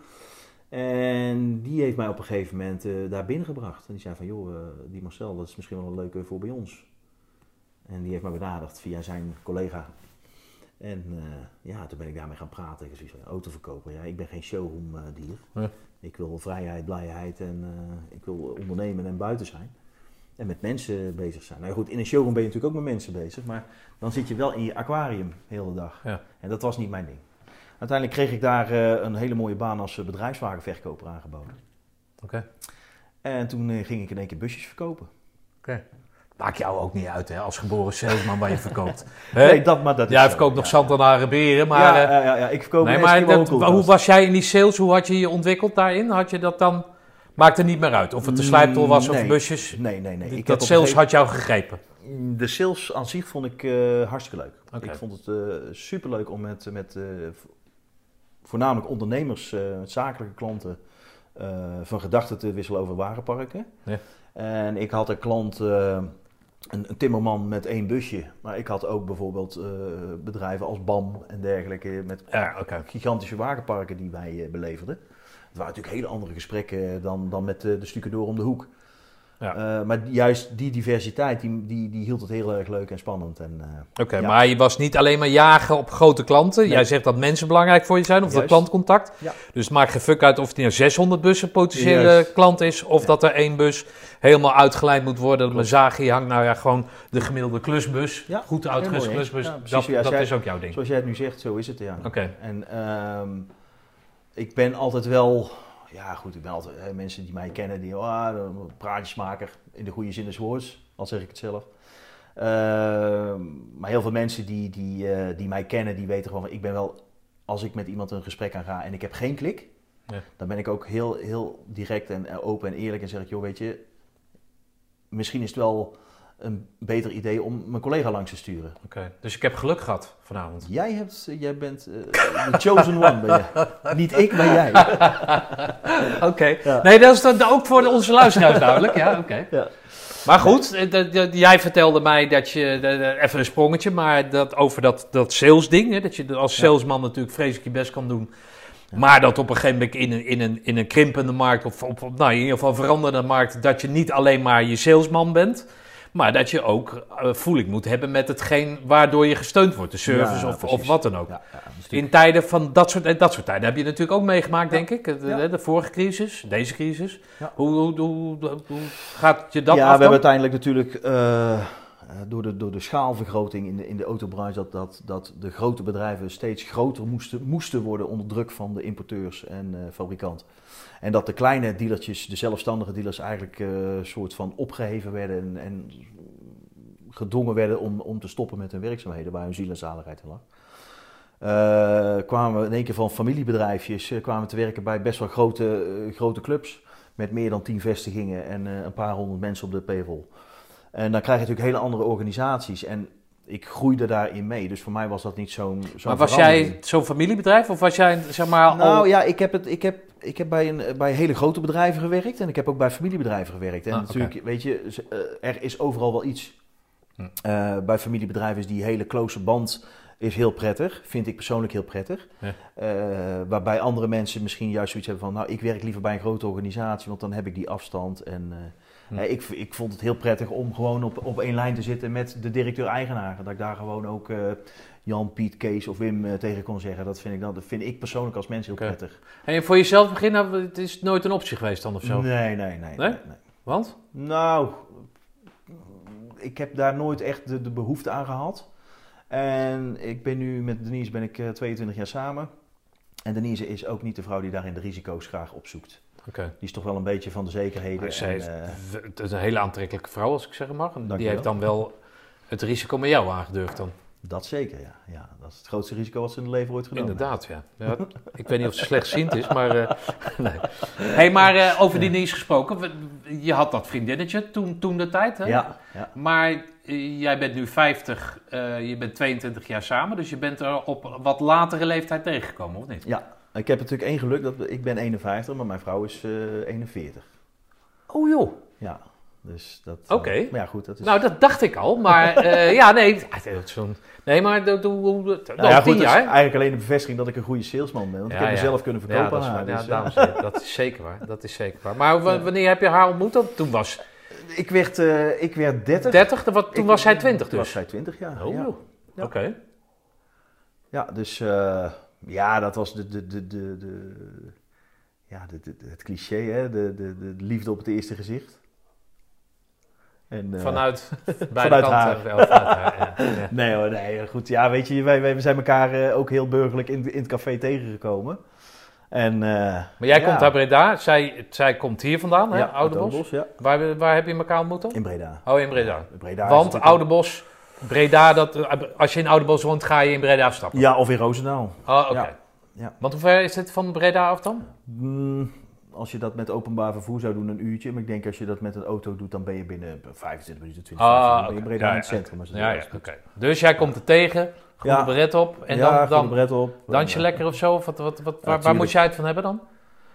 En die heeft mij op een gegeven moment eh, daar binnengebracht. En die zei van, joh, die Marcel, dat is misschien wel een leuke voor bij ons. En die heeft mij benaderd via zijn collega. En eh, ja, toen ben ik daarmee gaan praten. Ik zei, autoverkoper, ja, ik ben geen showroom eh, dier. Ja. Ik wil vrijheid, blijheid en eh, ik wil ondernemen en buiten zijn. En met mensen bezig zijn. Nou ja, goed, in een showroom ben je natuurlijk ook met mensen bezig. Maar dan zit je wel in je aquarium de hele dag. Ja. En dat was niet mijn ding. Uiteindelijk kreeg ik daar een hele mooie baan als bedrijfswagenverkoper aangeboden. Oké. En toen ging ik in één keer busjes verkopen. Maakt jou ook niet uit, hè, als geboren salesman waar je *laughs* verkoopt. Nee, dat, maar dat is Jij zo. verkoopt nog Ja. Santanaren beren, maar... ja, eh, ja, ja, ja, ik verkoop nee, maar dat, hoe was jij in die sales? Hoe had je je ontwikkeld daarin? Had je dat dan... Maakt er niet meer uit. Of het de slijptol was of busjes. Nee, nee, nee. Ik dat sales gegeven- had jou gegrepen. De sales aan zich vond ik eh, hartstikke leuk. Ik vond het eh superleuk om met, met vo- voornamelijk ondernemers, met zakelijke klanten, van gedachten te wisselen over wagenparken. Ja. En ik had een klant, een, een timmerman met één busje. Maar ik had ook bijvoorbeeld eh, bedrijven als BAM en dergelijke met Ja, gigantische wagenparken die wij eh, beleverden. Het waren natuurlijk hele andere gesprekken dan, dan met eh, de stucadoor om de hoek. Ja. Eh, maar juist die diversiteit, die, die, die hield het heel erg leuk en spannend. En, eh, Oké, Ja. maar je was niet alleen maar jagen op grote klanten. Nee. Jij zegt dat mensen belangrijk voor je zijn, of dat klantcontact. Ja. Dus het maakt geen fuck uit of het nou 600 bussen potentiële Juist. klant is, of Ja. dat er één bus helemaal uitgeleid moet worden. Dat mijn zaagje hangt, nou ja, gewoon de gemiddelde klusbus. Ja, Goed uitgerust klusbus. Ja, precies dat zoals dat jij- is ook jouw ding. zoals jij het nu zegt, zo is het. Ja. Oké, En ehm, ik ben altijd wel, ja goed, ik ben altijd hè, mensen die mij kennen, die ah, een praatjesmaker in de goede zin des woords, al zeg ik het zelf. Ehm, maar heel veel mensen die, die, eh, die mij kennen, die weten gewoon, ik ben wel, als ik met iemand een gesprek aan ga en ik heb geen klik, Ja. dan ben ik ook heel, heel direct en eh, open en eerlijk en zeg ik, joh weet je, misschien is het wel een beter idee om mijn collega langs te sturen. oké. Dus ik heb geluk gehad vanavond. Jij, hebt, eh, jij bent eh, de chosen one, ben je. Niet ik, maar jij. *laughs* Oké. Ja. Nee, dat is dan ook voor onze luisteraars *laughs* duidelijk. Ja, oké. Ja. Maar goed, eh, jij vertelde mij dat je, even een sprongetje, maar dat, over dat, dat sales ding, hè, dat je als salesman natuurlijk vreselijk je best kan doen. Maar dat op een gegeven moment in een, in een, in een krimpende markt, of op, nou, in ieder geval veranderende markt, dat je niet alleen maar je salesman bent, maar dat je ook eh, voeling moet hebben met hetgeen waardoor je gesteund wordt, de service Ja, of, of wat dan ook. Ja, ja, In tijden van dat soort, en dat soort tijden heb je natuurlijk ook meegemaakt, denk ik. De, Ja. de vorige crisis, deze crisis. Hoe, hoe, hoe, gaat je dat ja, we hebben uiteindelijk natuurlijk eh, eh, door, de, door de schaalvergroting in de, in de autobranche dat, dat, dat de grote bedrijven steeds groter moesten, moesten worden onder druk van de importeurs en eh fabrikanten. En dat de kleine dealertjes, de zelfstandige dealers, eigenlijk eh, een soort van opgeheven werden en, en gedwongen werden om, om te stoppen met hun werkzaamheden waar hun ziel en zaligheid in lag. Eh, kwamen we in één keer van familiebedrijfjes eh, kwamen te werken bij best wel grote, eh, grote clubs met meer dan tien vestigingen en eh, een paar honderd mensen op de payroll. En dan krijg je natuurlijk hele andere organisaties en ik groeide daarin mee. Dus voor mij was dat niet zo'n zo'n maar was jij zo'n familiebedrijf of was jij zeg maar al... Nou ja, ik heb, het, ik heb Ik heb bij, een, bij hele grote bedrijven gewerkt en ik heb ook bij familiebedrijven gewerkt. En Ah, natuurlijk, weet je, eh, er is overal wel iets. Hm. Eh, bij familiebedrijven is die hele close band is heel prettig, vind ik persoonlijk heel prettig. Ja. Eh, waarbij andere mensen misschien juist zoiets hebben van, nou, ik werk liever bij een grote organisatie, want dan heb ik die afstand. En Hm. ik, ik vond het heel prettig om gewoon op, op één lijn te zitten met de directeur-eigenaar. Dat ik daar gewoon ook Jan, Piet, Kees of Wim eh, tegen kon zeggen. Dat vind ik, dan, dat vind ik persoonlijk als mens heel prettig. En voor jezelf beginnen, het is nooit een optie geweest dan of zo? Nee, nee, nee. nee, nee. Want? Nou, ik heb daar nooit echt de, de behoefte aan gehad. En ik ben nu met Denise ben ik eh, 22 jaar samen. En Denise is ook niet de vrouw die daarin de risico's graag opzoekt. Oké. Die is toch wel een beetje van de zekerheden. En, heeft- eh, Het is een hele aantrekkelijke vrouw, als ik zeggen mag. En Die heeft dan wel het risico met jou aangedurfd dan. Dat zeker, ja. ja. Dat is het grootste risico wat ze in het leven ooit genomen Inderdaad, ja. ja. Ik weet niet of ze slechtziend is, maar... eh, *laughs* nee. hey, maar eh, over die Denise gesproken. Je had dat vriendinnetje toen, toen de tijd, hè? Ja, ja. Maar eh, jij bent nu 50, eh, je bent 22 jaar samen. Dus je bent er op wat latere leeftijd tegengekomen, of niet? ja. Ik heb natuurlijk één geluk, dat ik ben 51, maar mijn vrouw is eh 41. Oh joh. Ja, dus dat... eh, Oké. maar ja, goed, dat is... Nou, dat dacht ik al. Maar *laughs* eh, ja, nee. dat zo'n- Nee, maar doe, doe, Nou ja, goed, dat is jaar. eigenlijk alleen de bevestiging dat ik een goede salesman ben. Want ik heb ja. mezelf kunnen verkopen dat is, aan haar. dus, dames heren, dat is zeker waar. Dat is zeker waar. Maar wa- wanneer heb je haar ontmoet? dan? Toen was eh, ik, werd, eh, ik werd 30. 30, dan wa- toen Ik- was zij 20 Toen was dus. zij 20, ja. Oh, oké. Ja, dus eh, ja, dat was de, de, de, de, de, ja, de, de- het cliché, hè? De, de, de liefde op het eerste gezicht. En, eh, Vanuit *laughs* beide vanuit kanten. haar. wel, vanuit haar, ja. Ja. *laughs* Nee hoor, nee, goed. Ja, weet je, wij, wij we zijn elkaar eh, ook heel burgerlijk in, in het café tegengekomen. En, eh, Maar jij ja. komt uit Breda, zij, zij komt hier vandaan, hè? ja, Oude uit Bos. ja. Waar, waar heb je elkaar ontmoet? In Breda. Oh, in Breda. Breda Want natuurlijk- Oude Bos, Breda, dat, als je in Oude Bos woont, ga je in Breda afstappen. Ja, of in Roosendaal. Oh, oké. Ja. Ja. Want hoe ver is het van Breda af dan? Mm, als je dat met openbaar vervoer zou doen, een uurtje. Maar ik denk als je dat met een auto doet, dan ben je binnen 25 minuten, 20 Ah, minuten. Dan ben je Ja, in het centrum. als het Ja, ja. Dus jij komt er tegen, groene Ja. beret op en ja, dan, dan, bret op. dans je lekker of zo? Of wat, wat, wat, waar, waar moet jij het van hebben dan?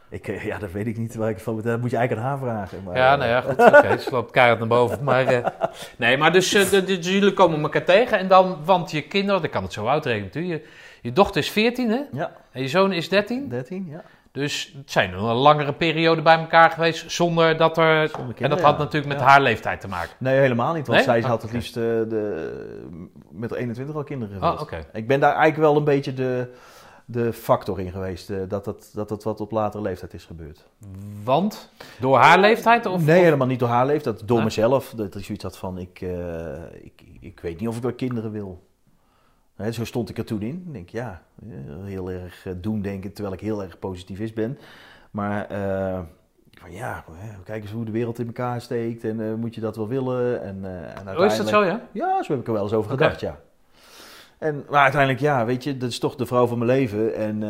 Ik, eh, ja, dat weet ik niet waar ik van moet. Dat moet je eigenlijk aan haar vragen. Maar, Ja, eh, nou ja, goed. *laughs* Oké, loopt keihard naar boven. Maar, eh, nee, maar dus, de- dus jullie komen elkaar tegen en dan, want je kinderen, ik kan het zo uitrekenen natuurlijk. Je, je dochter is 14 hè? Ja, En je zoon is 13. 13, ja. Dus het zijn een langere periode bij elkaar geweest zonder dat er... Zonder en dat had ja. natuurlijk met Ja. haar leeftijd te maken. Nee, helemaal niet. Want Nee? zij Ah, had het oké. liefst eh, de, met de 21 al kinderen Ah, oké. Ik ben daar eigenlijk wel een beetje de, de factor in geweest. eh, dat, het, dat het wat op latere leeftijd is gebeurd. Want? Door haar leeftijd? Of, nee, of- helemaal niet door haar leeftijd. Door mezelf. Dat ik zoiets had van, ik, eh, ik, ik weet niet of ik wel kinderen wil. Zo stond ik er toen in. Ik denk, ja, eh, heel erg eh, doen denken, terwijl ik heel erg positivist ben. Maar eh, van, ja, kijk eens hoe de wereld in elkaar steekt. En moet je dat wel willen? En, en Oh, is dat uiteindelijk- zo, ja? Ja, zo heb ik er wel eens over gedacht, ja. En, maar uiteindelijk, ja, weet je, dat is toch de vrouw van mijn leven. En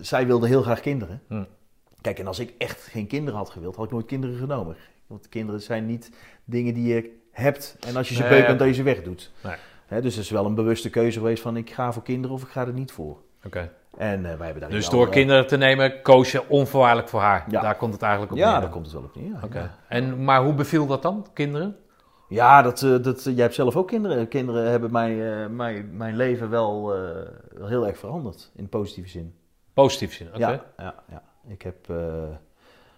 zij wilde heel graag kinderen. Hm. Kijk, en als ik echt geen kinderen had gewild, had ik nooit kinderen genomen. Want kinderen zijn niet dingen die je hebt en als je ze Nee. beu bent, dat je ze wegdoet. Nee. Hè, dus het is wel een bewuste keuze geweest van ik ga voor kinderen of ik ga er niet voor. Oké. En eh, wij hebben daar Dus door eh, kinderen te nemen, koos je onvoorwaardelijk voor haar. Ja. Daar komt het eigenlijk op Ja, neer. daar komt het wel op neer. ja. Oké. Ja. En, maar hoe beviel dat dan, kinderen? Ja, dat, eh, dat, jij hebt zelf ook kinderen. Kinderen hebben mijn, mijn, mijn leven wel, heel erg veranderd, in positieve zin. Positief zin, oké. Ja, ja, ja. Ik heb,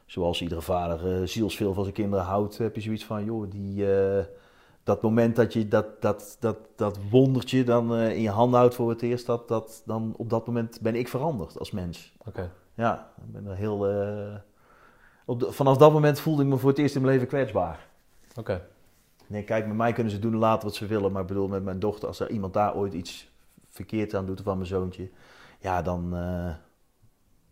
zoals iedere vader eh, zielsveel van zijn kinderen houdt, heb je zoiets van, joh, die, dat moment dat je dat, dat, dat, dat wondertje dan eh, in je handen houdt voor het eerst, dat, dat, dan op dat moment ben ik veranderd als mens. Oké. Ja, ik ben er heel, eh, op de- vanaf dat moment voelde ik me voor het eerst in mijn leven kwetsbaar. Oké. Nee, kijk, met mij kunnen ze doen en laten wat ze willen. Maar ik bedoel, met mijn dochter, als er iemand daar ooit iets verkeerd aan doet, of aan mijn zoontje, ja, dan. eh,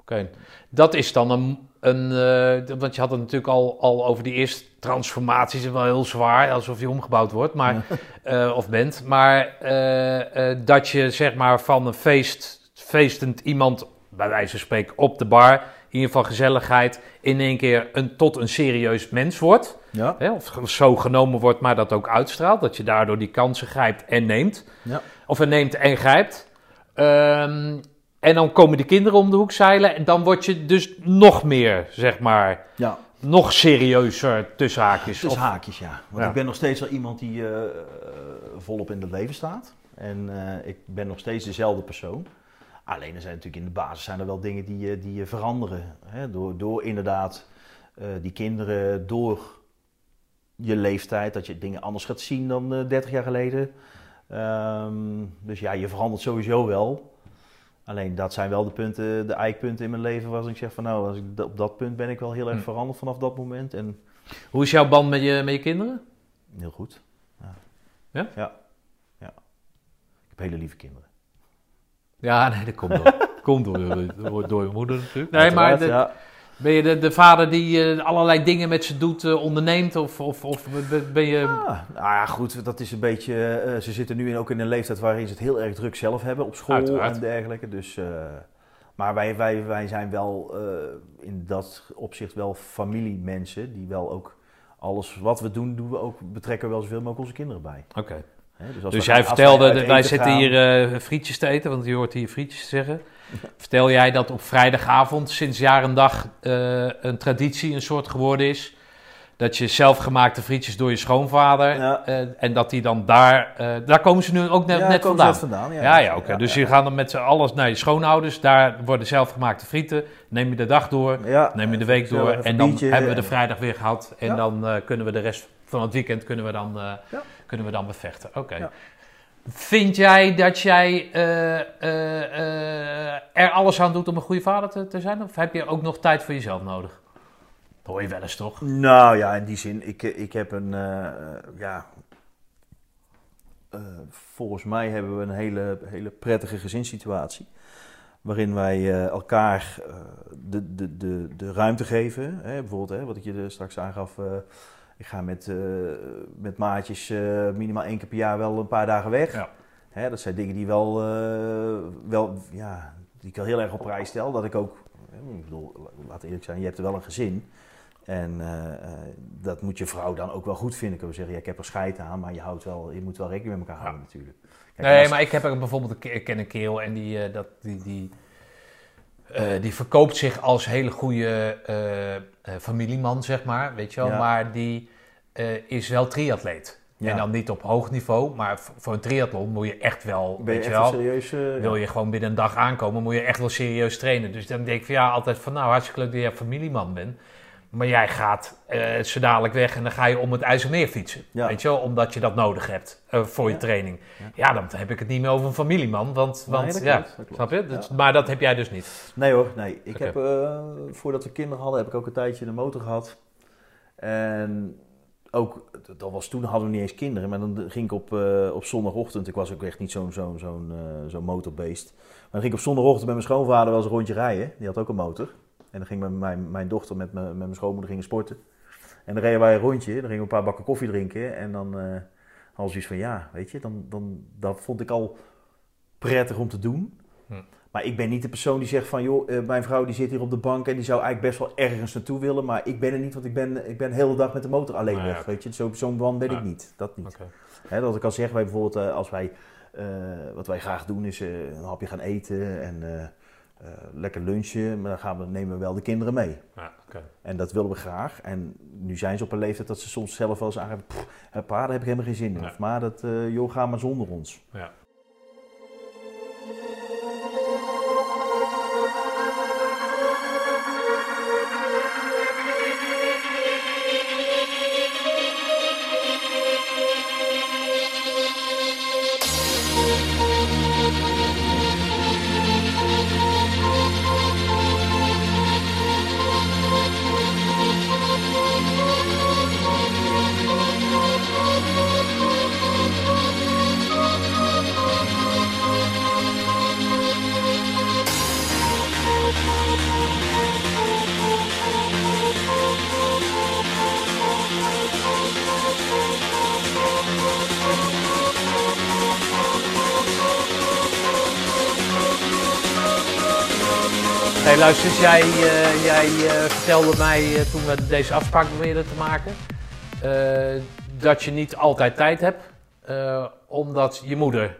Oké. Dat is dan een... een eh, want je had het natuurlijk al, al over die eerste transformaties. Wel heel zwaar, alsof je omgebouwd wordt. Maar, *laughs* eh, of bent. Maar eh, dat je zeg maar van een feest, feestend iemand, bij wijze van spreken, op de bar... in ieder geval gezelligheid, in één keer een, tot een serieus mens wordt... ja, Hè, of zo genomen wordt, maar dat ook uitstraalt. Dat je daardoor die kansen grijpt en neemt. Ja. Of er neemt en grijpt. Ehm, En dan komen die kinderen om de hoek zeilen. En dan word je dus nog meer, zeg maar, Ja, nog serieuzer tussen haakjes. Of- haakjes, ja. Want Ja. ik ben nog steeds wel iemand die eh, volop in het leven staat. En eh, ik ben nog steeds dezelfde persoon. Alleen er zijn natuurlijk in de basis zijn er wel dingen die, eh, die veranderen. Hè? Door, door inderdaad die kinderen, door je leeftijd, dat je dingen anders gaat zien dan eh 30 jaar geleden. Ehm, dus ja, je verandert sowieso wel. Alleen dat zijn wel de punten, de eikpunten in mijn leven waar ik zeg van nou, als ik, op dat punt ben ik wel heel erg Hm. veranderd vanaf dat moment. En Hoe is jouw band met je, met je kinderen? Heel goed. Ja. Ja? Ja. ja. Ik heb hele lieve kinderen. Ja, nee, dat komt door. *laughs* komt door, door, door je moeder natuurlijk. Nee, maar de- ja. Ben je de, de vader die eh, allerlei dingen met ze doet, eh, onderneemt? Of, of, of ben- je... Ah, nou ja, goed, dat is een beetje. eh, ze zitten nu in, ook in een leeftijd waarin ze het heel erg druk zelf hebben op school Uiteraard. en dergelijke. Dus, eh, maar wij, wij, wij zijn wel eh, in dat opzicht wel familiemensen die wel ook alles wat we doen, doen we ook, betrekken we wel zoveel mogelijk onze kinderen bij. Oké. Als Dus we jij wij vertelde, wij zitten gaan- hier eh, frietjes te eten, want je hoort hier frietjes zeggen. *laughs* Vertel jij dat op vrijdagavond sinds jaar en dag eh, een traditie, een soort geworden is? Dat je zelfgemaakte frietjes door je schoonvader Ja. eh, en dat die dan daar, daar komen ze nu ook net, Ja, net komen vandaan. net vandaan. Ja, Ja, ja, oké. dus je gaat dan met z'n allen naar je schoonouders, daar worden zelfgemaakte frieten, neem je de dag door, neem je de week door en dan biertje hebben we de vrijdag weer gehad en dan kunnen we de rest van het weekend kunnen we dan, Ja. Kunnen we dan bevechten. Oké. Ja. Vind jij dat jij eh, eh, eh, er alles aan doet om een goede vader te, te zijn? Of heb je ook nog tijd voor jezelf nodig? Dat hoor je wel eens toch? Nou ja, in die zin, ik, ik heb een, ja, volgens mij hebben we een hele, hele prettige gezinssituatie. Waarin wij elkaar de, de, de, de ruimte geven. Hè, bijvoorbeeld, hè, wat ik je straks aangaf. Ik ga met, eh, met maatjes eh, minimaal één keer per jaar wel een paar dagen weg. Ja. Hè, dat zijn dingen die, wel, eh, wel, ja, die ik wel heel erg op prijs stel. Dat ik ook, ik bedoel, laat eerlijk zijn, je hebt er wel een gezin. En dat moet je vrouw dan ook wel goed vinden. Kunnen we zeggen, ja, ik heb er scheid aan, maar je, houdt wel, je moet wel rekening met elkaar houden natuurlijk. Kijk, Nee, als- maar ik heb er bijvoorbeeld ik ken een kerel en die, dat, die, die, eh, die verkoopt zich als hele goede eh, familieman, zeg maar, weet je wel. Ja. Maar die is wel triatleet. Ja. En dan niet op hoog niveau, maar voor een triathlon moet je echt wel, ben je weet je wel, serieus? wil je gewoon binnen een dag aankomen, moet je echt wel serieus trainen. Dus dan denk ik van ja, altijd van nou, hartstikke leuk dat jij familieman bent. Maar jij gaat eh zo dadelijk weg en dan ga je om het IJsselmeer fietsen. Ja. Weet je wel, omdat je dat nodig hebt eh, voor je Ja. training. Ja. Ja. dan heb ik het niet meer over een familieman, want, want ja, klopt, dat klopt. snap je? Maar dat heb jij dus niet. Nee hoor, nee. Ik heb, eh, voordat we kinderen hadden, heb ik ook een tijdje een motor gehad. En ook, dat was toen hadden we niet eens kinderen, maar dan ging ik op, op zondagochtend, ik was ook echt niet zo'n zo'n zo'n zo'n motorbeest. Maar dan ging ik op zondagochtend met mijn schoonvader wel eens een rondje rijden. Die had ook een motor. En dan ging mijn, mijn, mijn dochter met, mijn- met mijn schoonmoeder gingen sporten. En dan reden wij een rondje, dan gingen we een paar bakken koffie drinken. En dan eh had zoiets van, ja, weet je, dan, dan, dat vond ik al prettig om te doen. Hm. Maar ik ben niet de persoon die zegt van, joh, eh, mijn vrouw die zit hier op de bank en die zou eigenlijk best wel ergens naartoe willen. Maar ik ben er niet, want ik ben, ik ben de hele dag met de motor alleen Nou ja, weg, weet je. Zo- Zo'n man ben ik niet, dat niet. Hè, dat ik al zeg, wij bijvoorbeeld eh, als wij, wat wij graag doen is een hapje gaan eten en eh, eh, lekker lunchen. Maar dan gaan we, nemen we wel de kinderen mee. En dat willen we graag. En nu zijn ze op een leeftijd dat ze soms zelf wel eens aangeven, "Pff, hè, pa, daar heb ik helemaal geen zin in. Ja. Of maar dat, eh, joh, ga maar zonder ons. Ja. Luister eens, jij, eh, jij eh, vertelde mij eh, toen we deze afspraak probeerden te maken, dat je niet altijd tijd hebt, omdat je moeder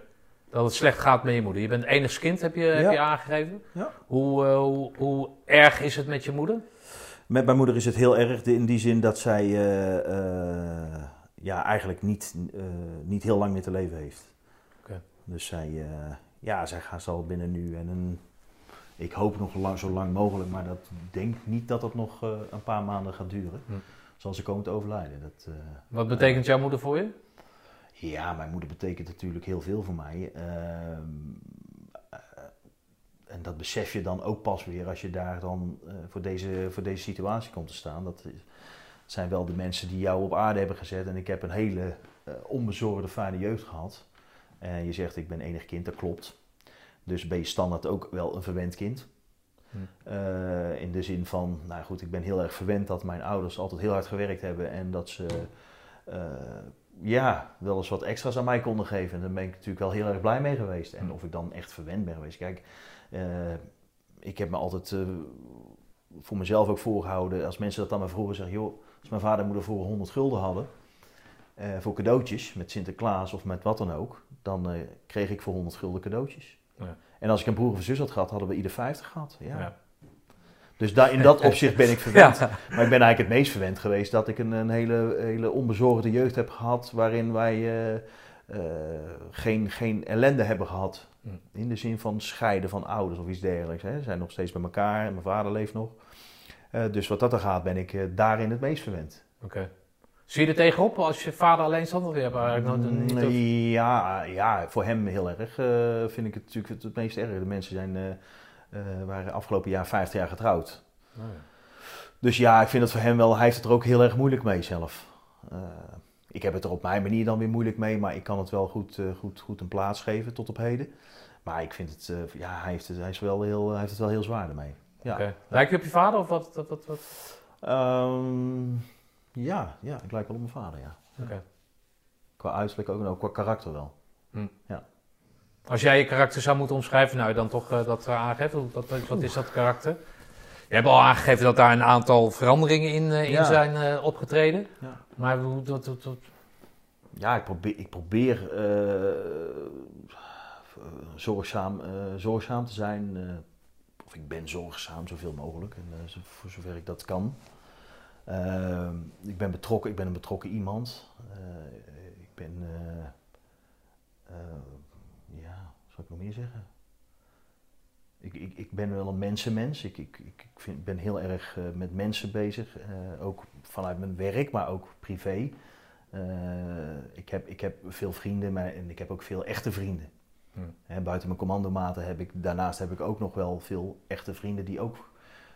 dat het slecht gaat met je moeder. Je bent enigst kind, heb je, heb je aangegeven. Ja. Hoe, hoe, hoe erg is het met je moeder? Met mijn moeder is het heel erg in die zin dat zij ja, eigenlijk niet, niet heel lang meer te leven heeft. Dus zij, ja, zij gaat zal binnen nu en een, ik hoop nog lang, zo lang mogelijk, maar dat denk niet dat het nog eh, een paar maanden gaat duren. Hm. Zal ze komen te overlijden. Dat, eh, Wat betekent jouw moeder voor je? ja, mijn moeder betekent natuurlijk heel veel voor mij. Ehm, eh, en dat besef je dan ook pas weer als je daar dan voor, deze, voor deze situatie komt te staan. Dat zijn wel de mensen die jou op aarde hebben gezet. En ik heb een hele onbezorgde, fijne jeugd gehad. En je zegt, ik ben enig kind, dat klopt. Dus ben je standaard ook wel een verwend kind. Hm. Eh, in de zin van, nou goed, ik ben heel erg verwend dat mijn ouders altijd heel hard gewerkt hebben. En dat ze eh, ja, wel eens wat extra's aan mij konden geven. En daar ben ik natuurlijk wel heel erg blij mee geweest. En Hm. of ik dan echt verwend ben geweest. Kijk, eh, ik heb me altijd voor mezelf ook voorgehouden. Als mensen dat dan maar vroeger zeggen, joh, als mijn vader en moeder voor 100 gulden hadden. voor cadeautjes met Sinterklaas of met wat dan ook. Dan kreeg ik voor 100 gulden cadeautjes. En als ik een broer of een zus had gehad, hadden we ieder 50 gehad. Ja. Ja. Dus daar, in dat *laughs* opzicht ben ik verwend. Ja. Maar ik ben eigenlijk het meest verwend geweest dat ik een, een hele, hele onbezorgde jeugd heb gehad. Waarin wij eh, eh, geen, geen ellende hebben gehad. Hm. In de zin van scheiden van ouders of iets dergelijks. Hè. Ze zijn nog steeds bij elkaar en mijn vader leeft nog. Eh, dus wat dat er gaat, ben ik daarin het meest verwend. Oké. Zie je er tegenop als je vader alleenstandig? Je hebt eigenlijk nooit een- niet ja, ja, voor hem heel erg. eh, vind ik het natuurlijk het, meest erg. De mensen zijn, eh, eh, waren afgelopen jaar 50 jaar getrouwd. Oh, ja. Dus ja, ik vind het voor hem wel, hij heeft het er ook heel erg moeilijk mee zelf. Ik heb het er op mijn manier dan weer moeilijk mee, maar ik kan het wel goed, goed, goed een plaats geven tot op heden. Maar ik vind het, ja, hij heeft het, hij is wel heel, hij heeft het wel heel zwaar ermee. Ja, Oké. Lijkt je op je vader of wat? wat, wat, wat? Ja, ja, ik lijk wel op mijn vader, ja. Oké. Qua uiterlijk ook en ook qua karakter wel. Als jij je karakter zou moeten omschrijven, nou dan toch eh, dat eh, aangeeft. Dat, wat is dat karakter? Je hebt al aangegeven dat daar een aantal veranderingen in, eh, in Ja. zijn opgetreden. Ja. Maar hoe, dat, dat, dat- Ja, ik probeer, ik probeer zorgzaam, zorgzaam te zijn. of ik ben zorgzaam zoveel mogelijk, en, voor zover ik dat kan. Eh, ik ben betrokken, ik ben een betrokken iemand. Eh, ik ben, eh, eh, ja, wat zou ik nog meer zeggen? Ik, ik, ik ben wel een mensenmens. Ik, ik, ik vind, ben heel erg met mensen bezig. ook vanuit mijn werk, maar ook privé. Ik, heb, ik heb veel vrienden maar, en ik heb ook veel echte vrienden. Hmm. Hè, buiten mijn commandomaten heb ik, daarnaast heb ik ook nog wel veel echte vrienden die ook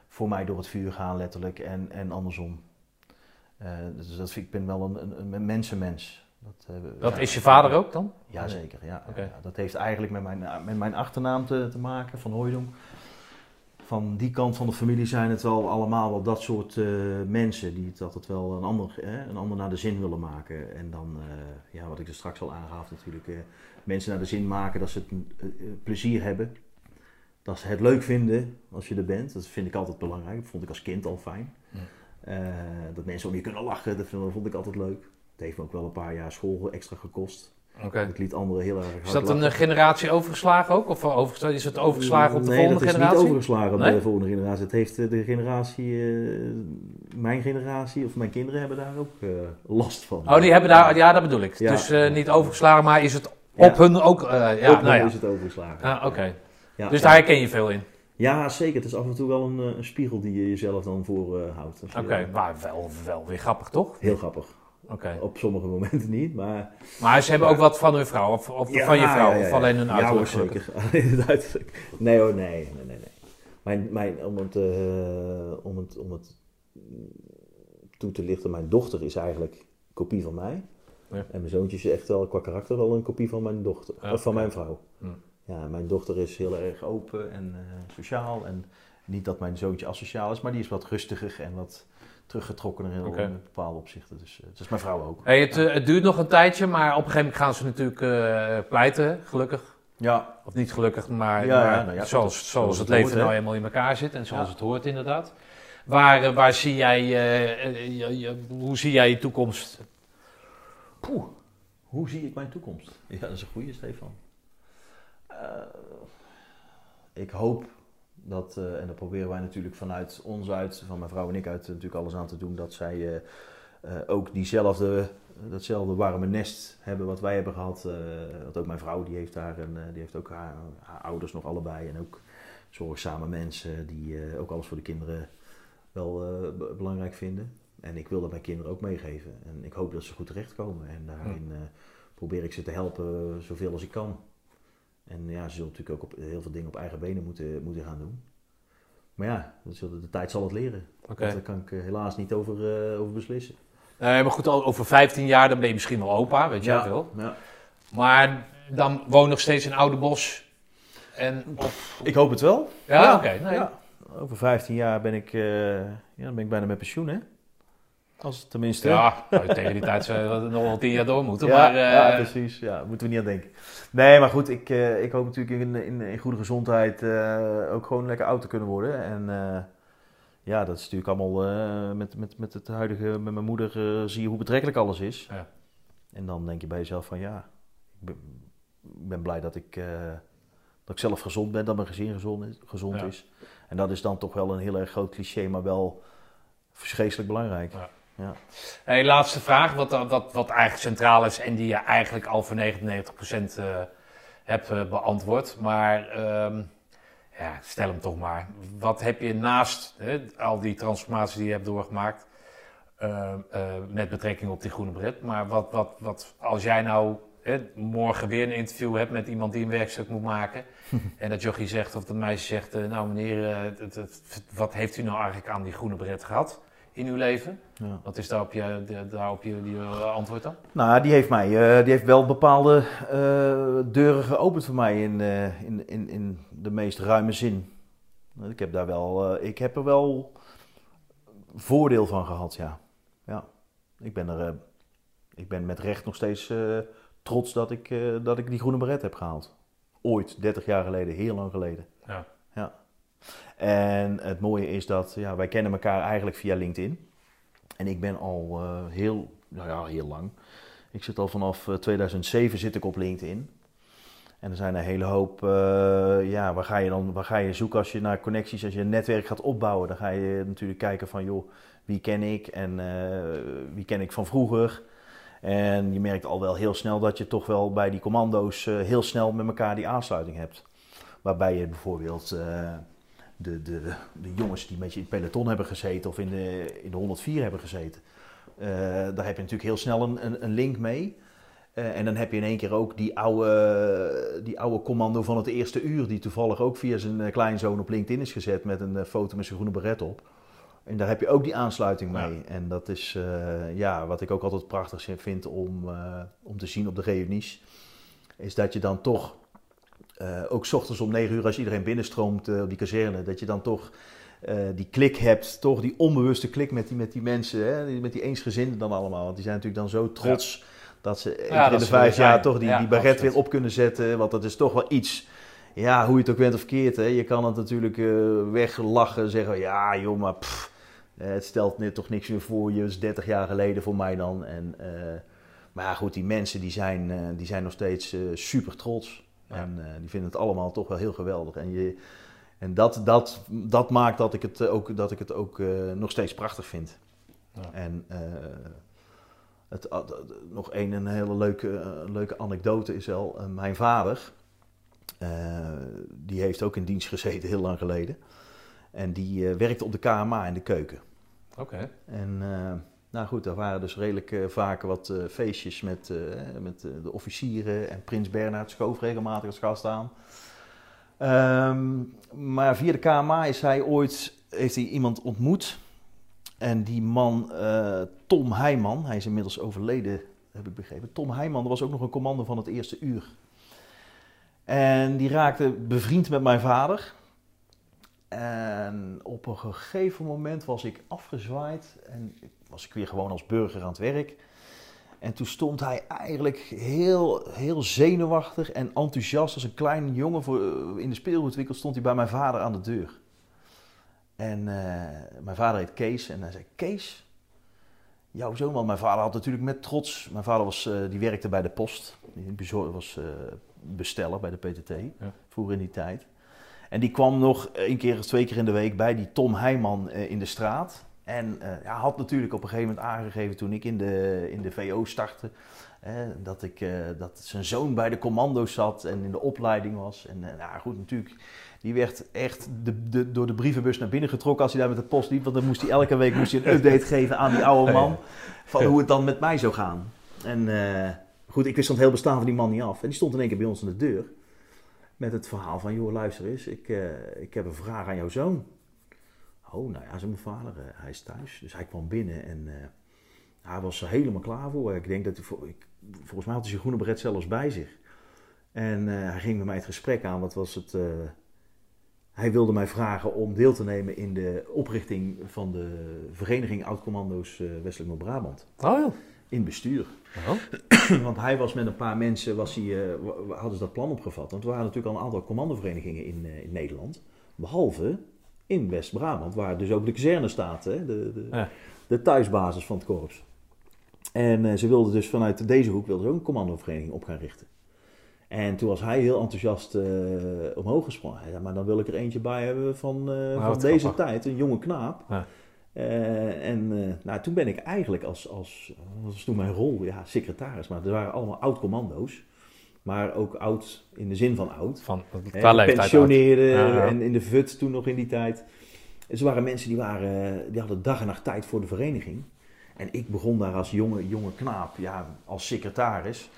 voor mij door het vuur gaan, letterlijk, en, en andersom. Eh, dus dat vind, ik ben wel een, een, een mensenmens. Dat, eh, dat ja, is je vader ook dan? Jazeker, ja. Oké. ja. Dat heeft eigenlijk met mijn, met mijn achternaam te, te maken, van Hooydonk. Van die kant van de familie zijn het wel allemaal wel dat soort eh, mensen die het altijd wel een ander, hè, een ander naar de zin willen maken. En dan, ja, wat ik er straks al aangaf natuurlijk, mensen naar de zin maken dat ze het plezier hebben. Dat ze het leuk vinden als je er bent. Dat vind ik altijd belangrijk. Dat vond ik als kind al fijn. Ja. Eh, dat mensen om je kunnen lachen, dat vond ik altijd leuk. Het heeft me ook wel een paar jaar school extra gekost. Oké. Ik liet anderen heel erg hard Is dat een lachen. eh, generatie overgeslagen ook? Of eh, overgeslagen- is het overgeslagen op de nee, volgende dat is generatie? niet overgeslagen op Nee? de volgende generatie. Het heeft de generatie, mijn generatie of mijn kinderen hebben daar ook last van. Oh, die hebben daar, ja, dat bedoel ik. Ja. Dus niet overgeslagen, maar is het Ja. op hun ook, ja, Ook nou ja. is het overgeslagen. Ah, Oké. Ja, Dus ja. daar herken je veel in. Ja, zeker. Het is af en toe wel een, eh, een spiegel die je jezelf dan voor eh, houdt. Oké, maar wel, wel weer grappig, toch? Heel grappig. Oké. Op sommige momenten niet, maar... Maar ze hebben ook wat van hun vrouw, of, of Ja, van je vrouw, ja, ja, of ja. alleen hun Ja, uiterlijk. hoor, zeker. *laughs* Alleen het uiterlijk. Nee hoor, nee, nee, nee. nee. Mijn, mijn, om, het, eh, om, het, om het toe te lichten, mijn dochter is eigenlijk een kopie van mij. Ja. En mijn zoontje is echt wel qua karakter wel een kopie van mijn dochter, Ja, of van mijn vrouw. Hm. Ja, mijn dochter is heel erg open en eh, sociaal. En niet dat mijn zoontje asociaal is, maar die is wat rustiger en wat teruggetrokkener in, bepaalde opzichten. Dus eh, het is mijn vrouw ook. Hey, het, eh, het duurt nog een tijdje, maar op een gegeven moment gaan ze natuurlijk eh, pleiten, gelukkig. Ja, Of niet gelukkig, maar, Ja, maar nou ja, zoals, zoals zoals het het leven hoort, nou hè? eenmaal in elkaar zit en zoals het hoort inderdaad. Waar, eh, waar zie jij, eh, eh, hoe zie jij je toekomst? Poeh, hoe zie ik mijn toekomst? Ja, dat is een goede, Stefan. Ik hoop dat, eh, en daar proberen wij natuurlijk vanuit ons uit, van mijn vrouw en ik uit, eh, natuurlijk alles aan te doen, dat zij eh, eh, ook diezelfde, datzelfde warme nest hebben wat wij hebben gehad. eh, want ook mijn vrouw, die heeft daar een, eh, die heeft ook haar, haar ouders nog allebei en ook zorgzame mensen die eh, ook alles voor de kinderen wel eh, belangrijk vinden. En ik wil dat mijn kinderen ook meegeven. En ik hoop dat ze goed terechtkomen. En daarin eh, probeer ik ze te helpen eh, zoveel als ik kan. En ja, ze zullen natuurlijk ook op, heel veel dingen op eigen benen moeten, moeten gaan doen. Maar ja, de tijd zal het leren. Want Daar kan ik eh, helaas niet over, eh, over beslissen. Nee, maar goed, over 15 jaar dan ben je misschien wel opa, weet je ja, wel. ja. Maar dan woon nog steeds in Oudenbos. En, of, Ik hoop het wel. ja, oké. nee. ja. Over 15 jaar ben ik, eh, ja, dan ben ik bijna met pensioen, hè? Als het tenminste. Ja, tegen die tijd zou je nog wel tien jaar door moeten. Ja, maar, eh, ja, precies. Ja, moeten we niet aan denken. Nee, maar goed, ik, eh, ik hoop natuurlijk in, in, in goede gezondheid eh, ook gewoon lekker oud te kunnen worden. En eh, ja, dat is natuurlijk allemaal eh, met, met, met het huidige, met mijn moeder eh, zie je hoe betrekkelijk alles is. Ja. En dan denk je bij jezelf van ja, ik ben, ben blij dat ik, eh, dat ik zelf gezond ben, dat mijn gezin gezond is. Gezond Ja. is. En dat is dan toch wel een heel erg groot cliché, maar wel vreselijk belangrijk. Ja. Ja. Hey, laatste vraag, wat, wat, wat eigenlijk centraal is en die je eigenlijk al voor 99% eh, hebt eh, beantwoord. Maar ehm, ja, stel hem toch maar. Wat heb je naast hè, al die transformaties die je hebt doorgemaakt, eh, met betrekking op die groene bret, maar wat, wat, wat als jij nou hè, morgen weer een interview hebt met iemand die een werkstuk moet maken *laughs* en dat jochie zegt of dat meisje zegt, nou meneer, wat heeft u nou eigenlijk aan die groene bret gehad in uw leven? Ja. Wat is daarop je, de- daarop je die, eh, antwoord dan? Nou, die heeft mij, eh, die heeft wel bepaalde eh, deuren geopend voor mij in, in, in, in de meest ruime zin. Ik heb daar wel, ik heb er wel voordeel van gehad, ja. ja. Ik ben er, ik ben met recht nog steeds trots dat ik, dat ik die groene beret heb gehaald. Ooit, 30 jaar geleden, heel lang geleden. Ja. En het mooie is dat, ja, wij kennen elkaar eigenlijk via LinkedIn. En ik ben al eh, heel, nou ja, heel lang. Ik zit al vanaf eh, 2007 zit ik op LinkedIn. En er zijn een hele hoop, eh, ja, waar ga je dan waar ga je zoeken als je naar connecties, als je een netwerk gaat opbouwen. Dan ga je natuurlijk kijken van, joh, wie ken ik en eh, wie ken ik van vroeger. En je merkt al wel heel snel dat je toch wel bij die commando's eh, heel snel met elkaar die aansluiting hebt. Waarbij je bijvoorbeeld eh, de, de, de jongens die met je in het peloton hebben gezeten of in de, in de 104 hebben gezeten. eh, daar heb je natuurlijk heel snel een, een, een link mee. Eh, en dan heb je in één keer ook die oude, die oude commando van het eerste uur, die toevallig ook via zijn eh, kleinzoon op LinkedIn is gezet met een foto met zijn groene beret op. En daar heb je ook die aansluiting mee. En dat is ja, wat ik ook altijd prachtig vind om, om te zien op de reunies. Is dat je dan toch, eh, ook 's ochtends om 9 uur als iedereen binnenstroomt eh, op die kazerne, dat je dan toch eh, die klik hebt, toch die onbewuste klik met die, met die mensen, hè, met die eensgezinden dan allemaal. Want die zijn natuurlijk dan zo trots dat ze keer in dat de vijf jaar toch die, Ja, die baret weer op kunnen zetten. Want dat is toch wel iets, ja, hoe je het ook bent of verkeerd. Hè. Je kan het natuurlijk weglachen, zeggen, ja joh, maar pff, het stelt net toch niks meer voor je. Dat is 30 jaar geleden voor mij dan. En, maar ja, goed, die mensen die zijn, die zijn nog steeds super trots. Ja. En eh, die vinden het allemaal toch wel heel geweldig. En, je, en dat, dat, dat maakt dat ik het eh, ook, dat ik het ook eh, nog steeds prachtig vind. Ja. En het, nog één een hele leuke, leuke anekdote is wel, mijn vader, die heeft ook in dienst gezeten heel lang geleden. En die werkte op de KMA in de keuken. Oké. En nou goed, daar waren dus redelijk eh, vaak wat eh, feestjes met, eh, met de officieren. En Prins Bernhard schoof regelmatig als gast aan. Ehm, maar via de KMA is hij ooit, heeft hij iemand ontmoet. En die man, Tom Heijman, hij is inmiddels overleden, heb ik begrepen. Tom Heijman, was ook nog een commando van het eerste uur. En die raakte bevriend met mijn vader. En op een gegeven moment was ik afgezwaaid en was ik weer gewoon als burger aan het werk. En toen stond hij eigenlijk heel, heel zenuwachtig en enthousiast als een kleine jongen voor, in de speelgoedwinkel stond hij bij mijn vader aan de deur. En eh, mijn vader heet Kees en hij zei, Kees, jouw zoon, want mijn vader had natuurlijk met trots, mijn vader was, eh, die werkte bij de post, die was eh, bestellen bij de PTT, vroeger in die tijd. En die kwam nog een keer of twee keer in de week bij die Tom Heijman eh, in de straat. En eh, ja, had natuurlijk op een gegeven moment aangegeven toen ik in de, in de VO startte, hè, dat, ik, eh, dat zijn zoon bij de commando's zat en in de opleiding was. En eh, ja, goed, natuurlijk, die werd echt de, de, door de brievenbus naar binnen getrokken als hij daar met de post liep. Want dan moest hij elke week moest hij een update *laughs* geven aan die oude man van hoe het dan met mij zou gaan. En goed, ik wist van het heel bestaan van die man niet af. En die stond in één keer bij ons aan de deur. Met het verhaal van, joh, luister eens, ik, ik heb een vraag aan jouw zoon. Oh, nou ja, zei mijn vader, eh, hij is thuis. Dus hij kwam binnen en eh, hij was er helemaal klaar voor. Ik denk dat hij, volgens mij had hij zijn groene beret zelfs bij zich. En eh, hij ging met mij het gesprek aan. Wat was het? hij wilde mij vragen om deel te nemen in de oprichting van de Vereniging Oud-Commando's Westelijk Noord-Brabant. Oh ja. In bestuur. Oh. *clears throat* Want hij was met een paar mensen, was hij, hadden ze dat plan opgevat. Want er waren natuurlijk al een aantal commandoverenigingen in, in Nederland. Behalve in West-Brabant, waar dus ook de kazerne staat. Hè? De, de, Ja. de thuisbasis van het korps. En eh, ze wilden dus vanuit deze hoek wilden ze ook een commandovereniging op gaan richten. En toen was hij heel enthousiast eh, omhoog gesprongen. Hij zei, maar dan wil ik er eentje bij hebben van, eh, van deze grappig. tijd, een jonge knaap. Ja. En nou, toen ben ik eigenlijk als, als, wat was toen mijn rol, ja, secretaris. Maar er waren allemaal oud-commando's. Maar ook oud in de zin van oud. Van, qua leeftijd. Ja, ja. en in de VUT toen nog in die tijd. En ze waren mensen die, waren, die hadden dag en nacht tijd voor de vereniging. En ik begon daar als jonge, jonge knaap, ja, als secretaris.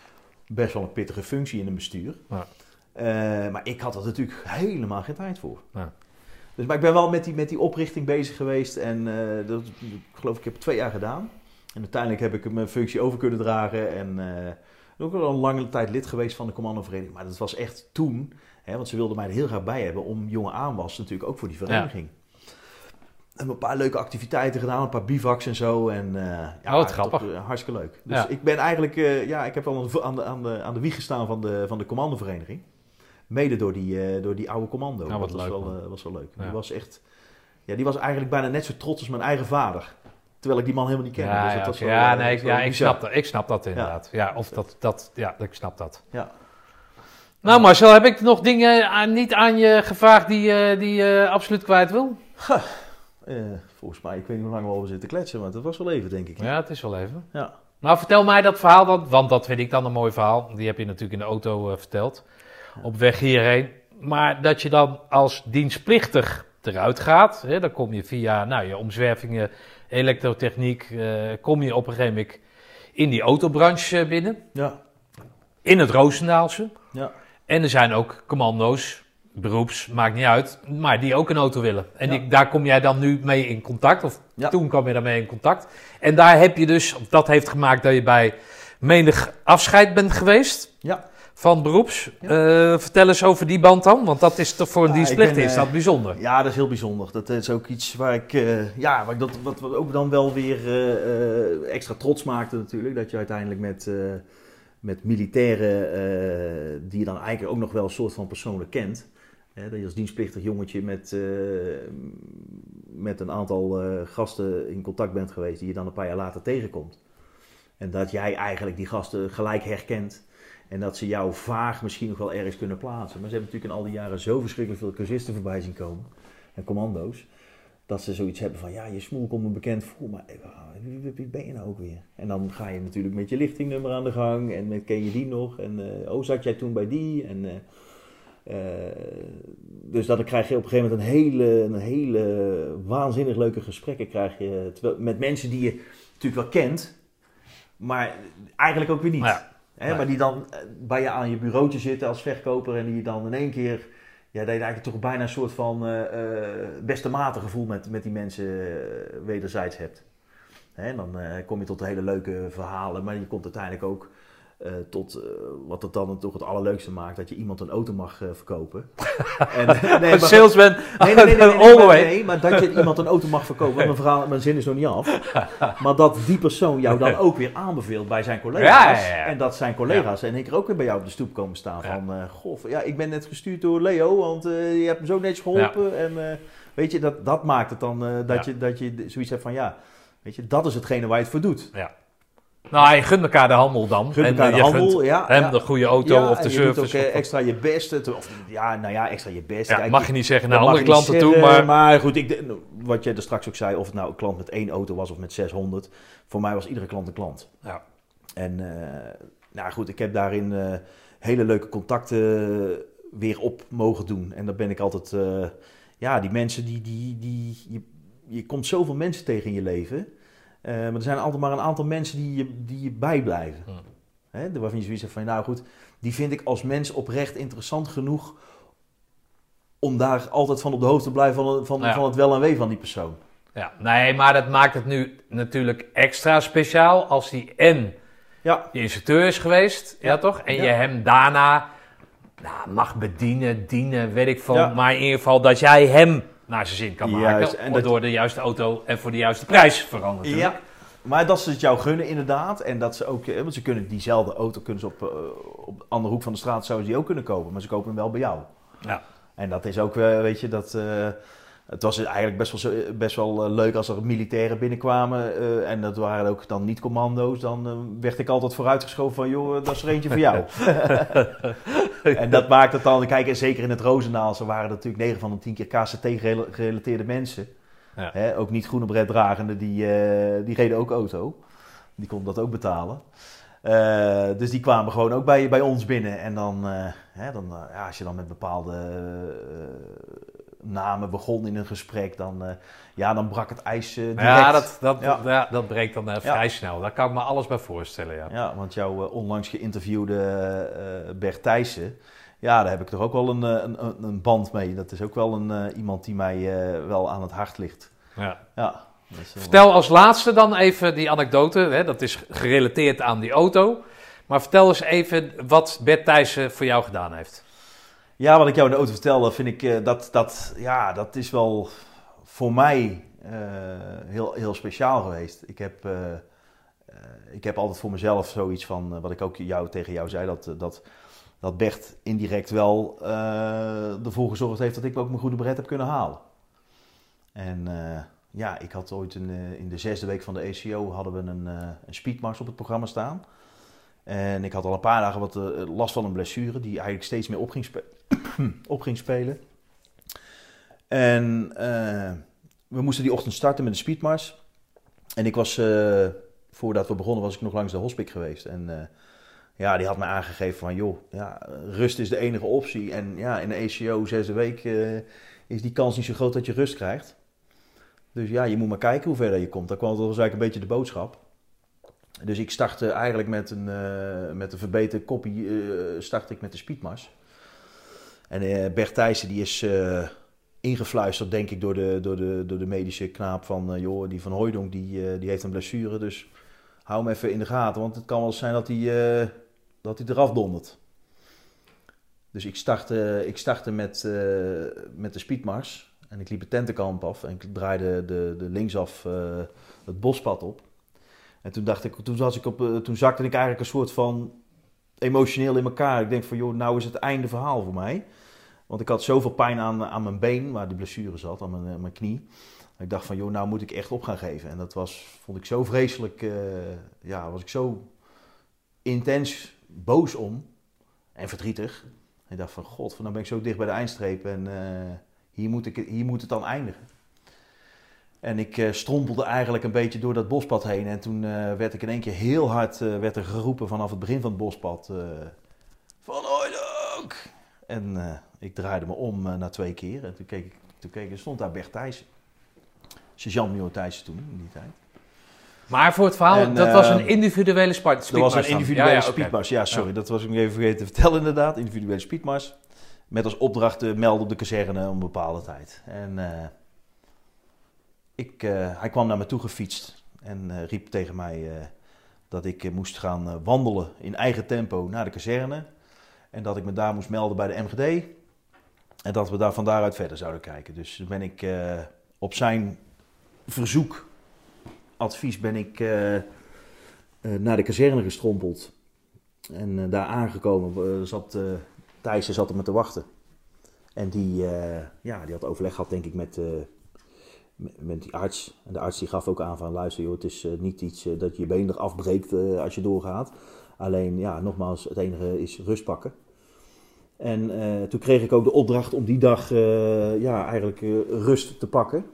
Best wel een pittige functie in een bestuur. Ja. Eh, maar ik had er natuurlijk helemaal geen tijd voor. Ja. Dus, maar ik ben wel met die, met die oprichting bezig geweest. En eh, dat, ik geloof ik heb het twee jaar gedaan. En uiteindelijk heb ik mijn functie over kunnen dragen. En eh, ook wel een lange tijd lid geweest van de commandovereniging. Maar dat was echt toen. Hè, want ze wilden mij er heel graag bij hebben om jonge aanwas natuurlijk ook voor die vereniging. En een paar leuke activiteiten gedaan, een paar bivaks en zo. En, eh, ja, Oh, wat grappig. eh, hartstikke leuk. Dus Ja. ik ben eigenlijk, eh, ja, ik heb wel een- aan de, aan de, aan de wieg gestaan van de, van de commandovereniging. Mede door die, door die oude commando. Ja, wat dat was leuk, wel, man. eh, was wel leuk. Ja. Die was echt, ja, die was eigenlijk bijna net zo trots als mijn eigen vader. Terwijl ik die man helemaal niet kende. Ja, dus ja, dat was oké. wel, ja, eh, nee, ik, ja ik, snap dat, ik snap dat inderdaad. Ja, of dat, dat, ja, ik snap dat. Ja. Nou Marcel, heb ik nog dingen aan, niet aan je gevraagd die, eh, die je absoluut kwijt wil? Eh, volgens mij, ik weet niet hoe lang we over zitten kletsen, maar dat was wel even, denk ik. Ja, het is wel even. Ja. Nou, vertel mij dat verhaal dan, want dat vind ik dan een mooi verhaal. Die heb je natuurlijk in de auto eh, verteld, op weg hierheen. Maar dat je dan als dienstplichtig eruit gaat, hè, dan kom je via nou, je omzwervingen, elektrotechniek, eh, kom je op een gegeven moment in die autobranche eh, binnen. Ja. In het Roosendaalse. Ja. En er zijn ook commando's, beroeps, maakt niet uit, maar die ook een auto willen. En Ja. die, daar kom jij dan nu mee in contact, of Ja. toen kwam je daarmee in contact. En daar heb je dus, dat heeft gemaakt dat je bij menig afscheid bent geweest Ja. Van beroeps. Eh, vertel eens over die band dan, want dat is toch voor een Ja, ben, is eh, dat bijzonder. Ja, dat is heel bijzonder. Dat is ook iets waar ik, eh, ja, waar ik dat, wat, wat ook dan wel weer extra trots maakte natuurlijk. Dat je uiteindelijk met, met militairen, die je dan eigenlijk ook nog wel een soort van persoonlijk kent. Hè, dat je als dienstplichtig jongetje met, met een aantal gasten in contact bent geweest, die je dan een paar jaar later tegenkomt. En dat jij eigenlijk die gasten gelijk herkent. En dat ze jou vaag misschien nog wel ergens kunnen plaatsen. Maar ze hebben natuurlijk in al die jaren zo verschrikkelijk veel cursisten voorbij zien komen. En commando's. Dat ze zoiets hebben van, ja, je smoel komt me bekend voor. Maar eh, wie, ben je nou ook weer? En dan ga je natuurlijk met je lichtingnummer aan de gang. En met, ken je die nog? En eh, oh, zat jij toen bij die? En, eh, eh, dus dan krijg je op een gegeven moment een hele, een hele waanzinnig leuke gesprekken. Krijg je, terwijl- met mensen die je natuurlijk wel kent. Maar eigenlijk ook weer niet. Ja, Hè. Maar die dan eh, bij je aan je bureautje zitten als verkoper en die dan in één keer, ja, dat je eigenlijk toch bijna een soort van eh, eh, beste mate gevoel met, met die mensen wederzijds hebt. Hè, dan kom je tot hele leuke verhalen, maar je komt uiteindelijk ook eh, tot eh, wat het dan toch het allerleukste maakt, dat je iemand een auto mag eh, verkopen. *laughs* en, nee, Een salesman, Nee, nee, nee, nee, *laughs* nee, all the maar, way. nee, maar dat je iemand een auto mag verkopen. Want mijn, verhaal, *laughs* mijn zin is nog niet af. Maar dat die persoon jou dan ook weer aanbeveelt bij zijn collega's. Ja, ja, ja. En dat zijn collega's en ik er ook weer bij jou op de stoep komen staan. Van, goh, ja, ik ben net gestuurd door Leo, want je hebt me zo netjes geholpen. En weet je, dat, dat maakt het dan dat, je, dat je zoiets hebt van, ja, weet je, dat is hetgene waar je het voor doet. Ja. Nou, je gunt elkaar de handel dan. Gun En, elkaar eh, de je handel, gunt ja. hem ja. de goede auto Ja, of de je doet ook eh, of- extra je best. te- Of, ja, nou ja, extra je best. Kijk, mag je niet zeggen naar andere je klanten toe, zeggen, maar... Maar goed, ik, de- wat jij er straks ook zei, of het nou een klant met één auto was of met 600. Voor mij was iedere klant een klant. Ja. En eh, nou goed, ik heb daarin hele leuke contacten weer op mogen doen. En dan ben ik altijd, ja, die mensen die, die, die je, je komt zoveel mensen tegen in je leven. Eh, maar er zijn altijd maar een aantal mensen die je, die je bijblijven. Hmm. Hè, waarvan je zoiets hebt van, nou goed, die vind ik als mens oprecht interessant genoeg om daar altijd van op de hoogte te blijven van, van, Ja. van het wel en wee van die persoon. Ja, nee, maar dat maakt het nu natuurlijk extra speciaal als hij en Ja, je instructeur is geweest, ja, Ja. toch? En Ja. je hem daarna nou, mag bedienen, dienen, weet ik veel. Maar in ieder geval dat jij hem naar zijn zin kan maken. Juist, en dat- door de juiste auto en voor de juiste prijs veranderen. Ja, maar dat ze het jou gunnen inderdaad. En dat ze ook, eh, want ze kunnen diezelfde auto kunnen ze op, eh, op de andere hoek van de straat zouden ze die ook kunnen kopen. Maar ze kopen hem wel bij jou. Ja. En dat is ook, eh, weet je, dat... het was eigenlijk best wel, zo- best wel eh, leuk als er militairen binnenkwamen. eh, en dat waren ook dan niet commando's. Dan eh, werd ik altijd vooruitgeschoven van, joh, eh, dat is er eentje voor jou. *laughs* en dat maakt het dan, kijk, en zeker in het Roosendaal, ze waren natuurlijk 9 van de 10 keer KCT-gerelateerde mensen. Ja. Hè, ook niet groene bret dragende, die, eh, die reden ook auto. Die konden dat ook betalen. Eh, dus die kwamen gewoon ook bij, bij ons binnen. En dan, eh, hè, dan eh, ja, als je dan met bepaalde eh, namen begon in een gesprek, dan, eh, ja, dan brak het ijs eh, direct. Ja, dat, dat, Ja. ja, dat breekt dan eh, vrij snel. Daar kan ik me alles bij voorstellen, ja. Ja, want jouw onlangs geïnterviewde Bert Thijssen, ja, daar heb ik toch ook wel een, een, een- band mee. Dat is ook wel een, iemand die mij wel aan het hart ligt. ja. Ja, wel- Vertel als laatste dan even die anekdote. Hè? Dat is gerelateerd aan die auto. Maar vertel eens even wat Bert Thijssen voor jou gedaan heeft. Ja, wat ik jou in de auto vertelde, vind ik eh, dat, dat, ja, dat is wel voor mij eh, heel, heel speciaal geweest. Ik heb, eh, ik heb altijd voor mezelf zoiets van, wat ik ook jou, tegen jou zei, dat, dat, dat Bert indirect wel ervoor gezorgd heeft dat ik ook mijn goede beret heb kunnen halen. En ja, ik had ooit een, in de zesde week van de ECO hadden we een, een speedmars op het programma staan. En ik had al een paar dagen wat last van een blessure die eigenlijk steeds meer op ging, spe- op ging spelen. En eh, we moesten die ochtend starten met een speedmars. En ik was, eh, voordat we begonnen, was ik nog langs de hospic geweest. En eh, ja, die had mij aangegeven van, joh, ja, rust is de enige optie. En ja, in de ECO zesde week is die kans niet zo groot dat je rust krijgt. Dus ja, je moet maar kijken hoe ver je komt. Dat kwam dat was eigenlijk een beetje de boodschap. Dus ik startte eigenlijk met een, met een verbeterde kopie, startte ik met de speedmars. En eh, Bert Thijssen die is eh, ingefluisterd, denk ik, door de, door de, door de medische knaap van... eh, joh, die van Hooijdonk, die, die heeft een blessure, dus hou hem even in de gaten. Want het kan wel zijn dat hij, dat eraf dondert. Dus ik startte, ik startte met, met de speedmars. En ik liep het tentenkamp af en ik draaide de, de linksaf het bospad op. En toen dacht ik, toen, was ik op, toen zakte ik eigenlijk een soort van emotioneel in elkaar. Ik denk van, joh, nou is het einde verhaal voor mij. Want ik had zoveel pijn aan, aan mijn been, waar die blessure zat, aan mijn, eh, mijn knie. Ik dacht van, joh, nou moet ik echt op gaan geven. En dat was, vond ik zo vreselijk, eh, ja, was ik zo intens boos om. En verdrietig. Ik dacht van, god, van, dan ben ik zo dicht bij de eindstreep en eh, hier, moet ik, hier moet het dan eindigen. En ik eh, strompelde eigenlijk een beetje door dat bospad heen. En toen eh, werd ik in één keer heel hard eh, werd er geroepen vanaf het begin van het bospad. eh, van Hooydonk! En ik draaide me om na twee keer. En toen keek ik, toen keek stond daar Bert Thijssen. Sergeant Major Thijssen toen, in die tijd. Maar voor het verhaal, En, dat was een individuele spart. Dat was speedmars een individuele Ja, ja, speedmars. Ja, sorry, dat was ik even vergeten te vertellen inderdaad. Individuele speedmars. Met als opdracht te melden op de kazerne om een bepaalde tijd. En ik, eh, hij kwam naar me toe gefietst en eh, riep tegen mij eh, dat ik moest gaan wandelen in eigen tempo naar de kazerne. En dat ik me daar moest melden bij de MGD. En dat we daar van daaruit verder zouden kijken. Dus ben ik op zijn verzoek, advies, ben ik naar de kazerne gestrompeld. En daar aangekomen zat Thijssen zat er me te wachten. En die, ja, die had overleg gehad, denk ik, met, met, die arts. En de arts die gaf ook aan van luister joh, het is eh, niet iets eh, dat je been eraf breekt eh, als je doorgaat. Alleen ja, nogmaals, het enige is rust pakken. En toen kreeg ik ook de opdracht om die dag ja, eigenlijk rust te pakken.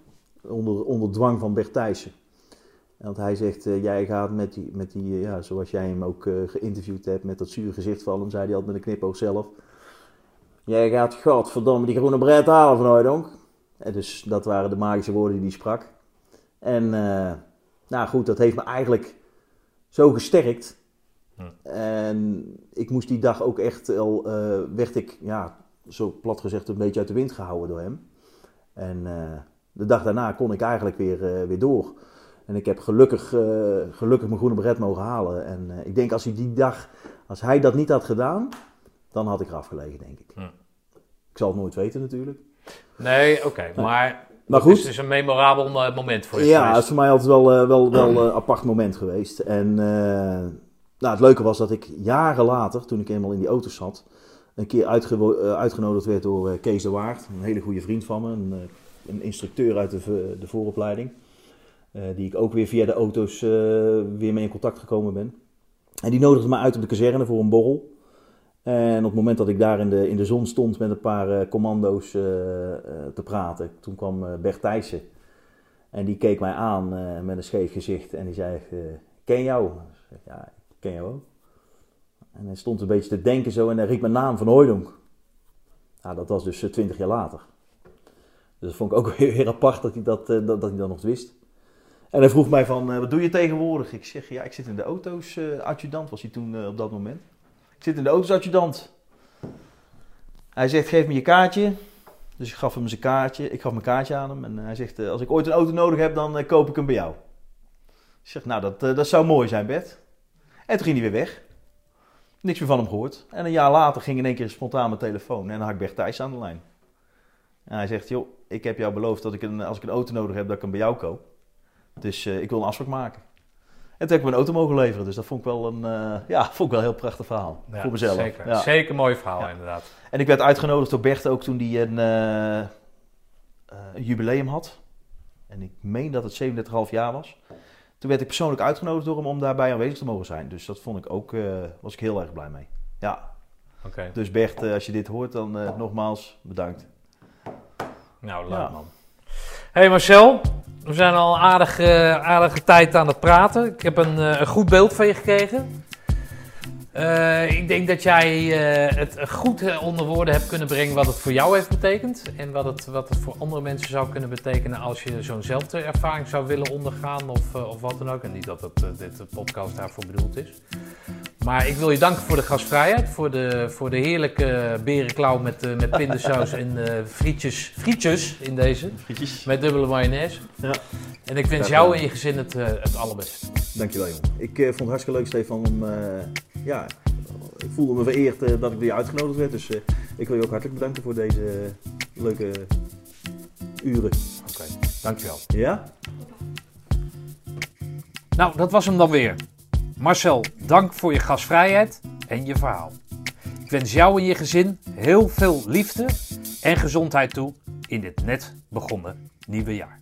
Onder, onder dwang van Bert Thijssen. Want hij zegt, jij gaat met die, met die ja, zoals jij hem ook geïnterviewd hebt, met dat zure gezicht vallen, zei hij altijd met een knipoog zelf. Jij gaat, godverdomme, die groene bret halen van Hooydonk. Dus dat waren de magische woorden die hij sprak. En eh, nou goed, dat heeft me eigenlijk zo gesterkt. Hm. En ik moest die dag ook echt al, eh, werd ik, ja, zo plat gezegd, een beetje uit de wind gehouden door hem. En eh, de dag daarna kon ik eigenlijk weer, weer door. En ik heb gelukkig, gelukkig mijn groene beret mogen halen. En ik denk als hij die dag, als hij dat niet had gedaan, dan had ik eraf gelegen, denk ik. Hm. Ik zal het nooit weten natuurlijk. Nee, oké. Maar, Maar het is goed, dus een memorabel eh, moment voor je ja, het is voor mij altijd wel een wel, wel, eh, apart moment geweest. En eh, nou, het leuke was dat ik jaren later, toen ik eenmaal in die auto zat, een keer eh, uitgenodigd werd door eh, Kees de Waard, een hele goede vriend van me, een, eh, een instructeur uit de, de vooropleiding, eh, die ik ook weer via de auto's eh, weer mee in contact gekomen ben. En die nodigde me uit op de kazerne voor een borrel. En op het moment dat ik daar in de, in de zon stond met een paar eh, commando's eh, eh, te praten, toen kwam Bert Thijssen. En die keek mij aan met een scheef gezicht en die zei, ken jou? Ik ja, ik ken jou ook. En hij stond een beetje te denken zo en hij riep mijn naam van Hooydonk. Nou, dat was dus twintig jaar later. Dus dat vond ik ook *laughs* weer, apart dat hij dat, dat, dat hij dat nog wist. En hij vroeg mij van, wat doe je tegenwoordig? Ik zeg, ja, ik zit in de auto's, adjudant was hij toen op dat moment. Zit in de auto's, adjudant. Hij zegt, geef me je kaartje. Dus ik gaf hem zijn kaartje, ik gaf mijn kaartje aan hem. En hij zegt, eh, als ik ooit een auto nodig heb, dan eh, koop ik hem bij jou. Ik zeg, nou, dat, eh, dat zou mooi zijn, Bert. En toen ging hij weer weg. Niks meer van hem gehoord. En een jaar later ging in één keer spontaan mijn telefoon. En dan had ik Bert Thijs aan de lijn. En hij zegt, joh, ik heb jou beloofd dat ik een, als ik een auto nodig heb, dat ik hem bij jou koop. Dus eh, ik wil een afspraak maken. En toen heb ik mijn auto mogen leveren. Dus dat vond ik wel een, eh, ja, vond ik wel een heel prachtig verhaal. Ja, voor mezelf. Zeker, Ja. zeker een mooi verhaal Ja. inderdaad. En ik werd uitgenodigd door Bert ook toen hij een, eh, eh, een jubileum had. En ik meen dat het 37,5 jaar was. Toen werd ik persoonlijk uitgenodigd door hem om daarbij aanwezig te mogen zijn. Dus dat vond ik ook, was ik heel erg blij mee. Ja, Oké. dus Bert, als je dit hoort, dan nogmaals bedankt. Nou, leuk man. hey Marcel, we zijn al een aardige, aardige tijd aan het praten. Ik heb een, eh, een goed beeld van je gekregen. Eh, ik denk dat jij eh, het goed eh, onder woorden hebt kunnen brengen wat het voor jou heeft betekend. En wat het, wat het voor andere mensen zou kunnen betekenen als je zo'nzelfde ervaring zou willen ondergaan of, eh, of wat dan ook. En niet dat het, eh, dit podcast daarvoor bedoeld is. Maar ik wil je danken voor de gastvrijheid, voor de, voor de heerlijke berenklauw met, eh, met pindasaus en eh, frietjes, frietjes in deze. Frietjes. Met dubbele mayonaise. Ja. En ik wens jou en je gezin het, eh, het allerbeste. Dankjewel jongen. Ik eh, vond het hartstikke leuk Stefan om, eh, ja, ik voelde me vereerd dat ik weer uitgenodigd werd. Dus eh, ik wil je ook hartelijk bedanken voor deze leuke uren. Oké, dankjewel. Ja? Nou, dat was hem dan weer. Marcel, dank voor je gastvrijheid en je verhaal. Ik wens jou en je gezin heel veel liefde en gezondheid toe in dit net begonnen nieuwe jaar.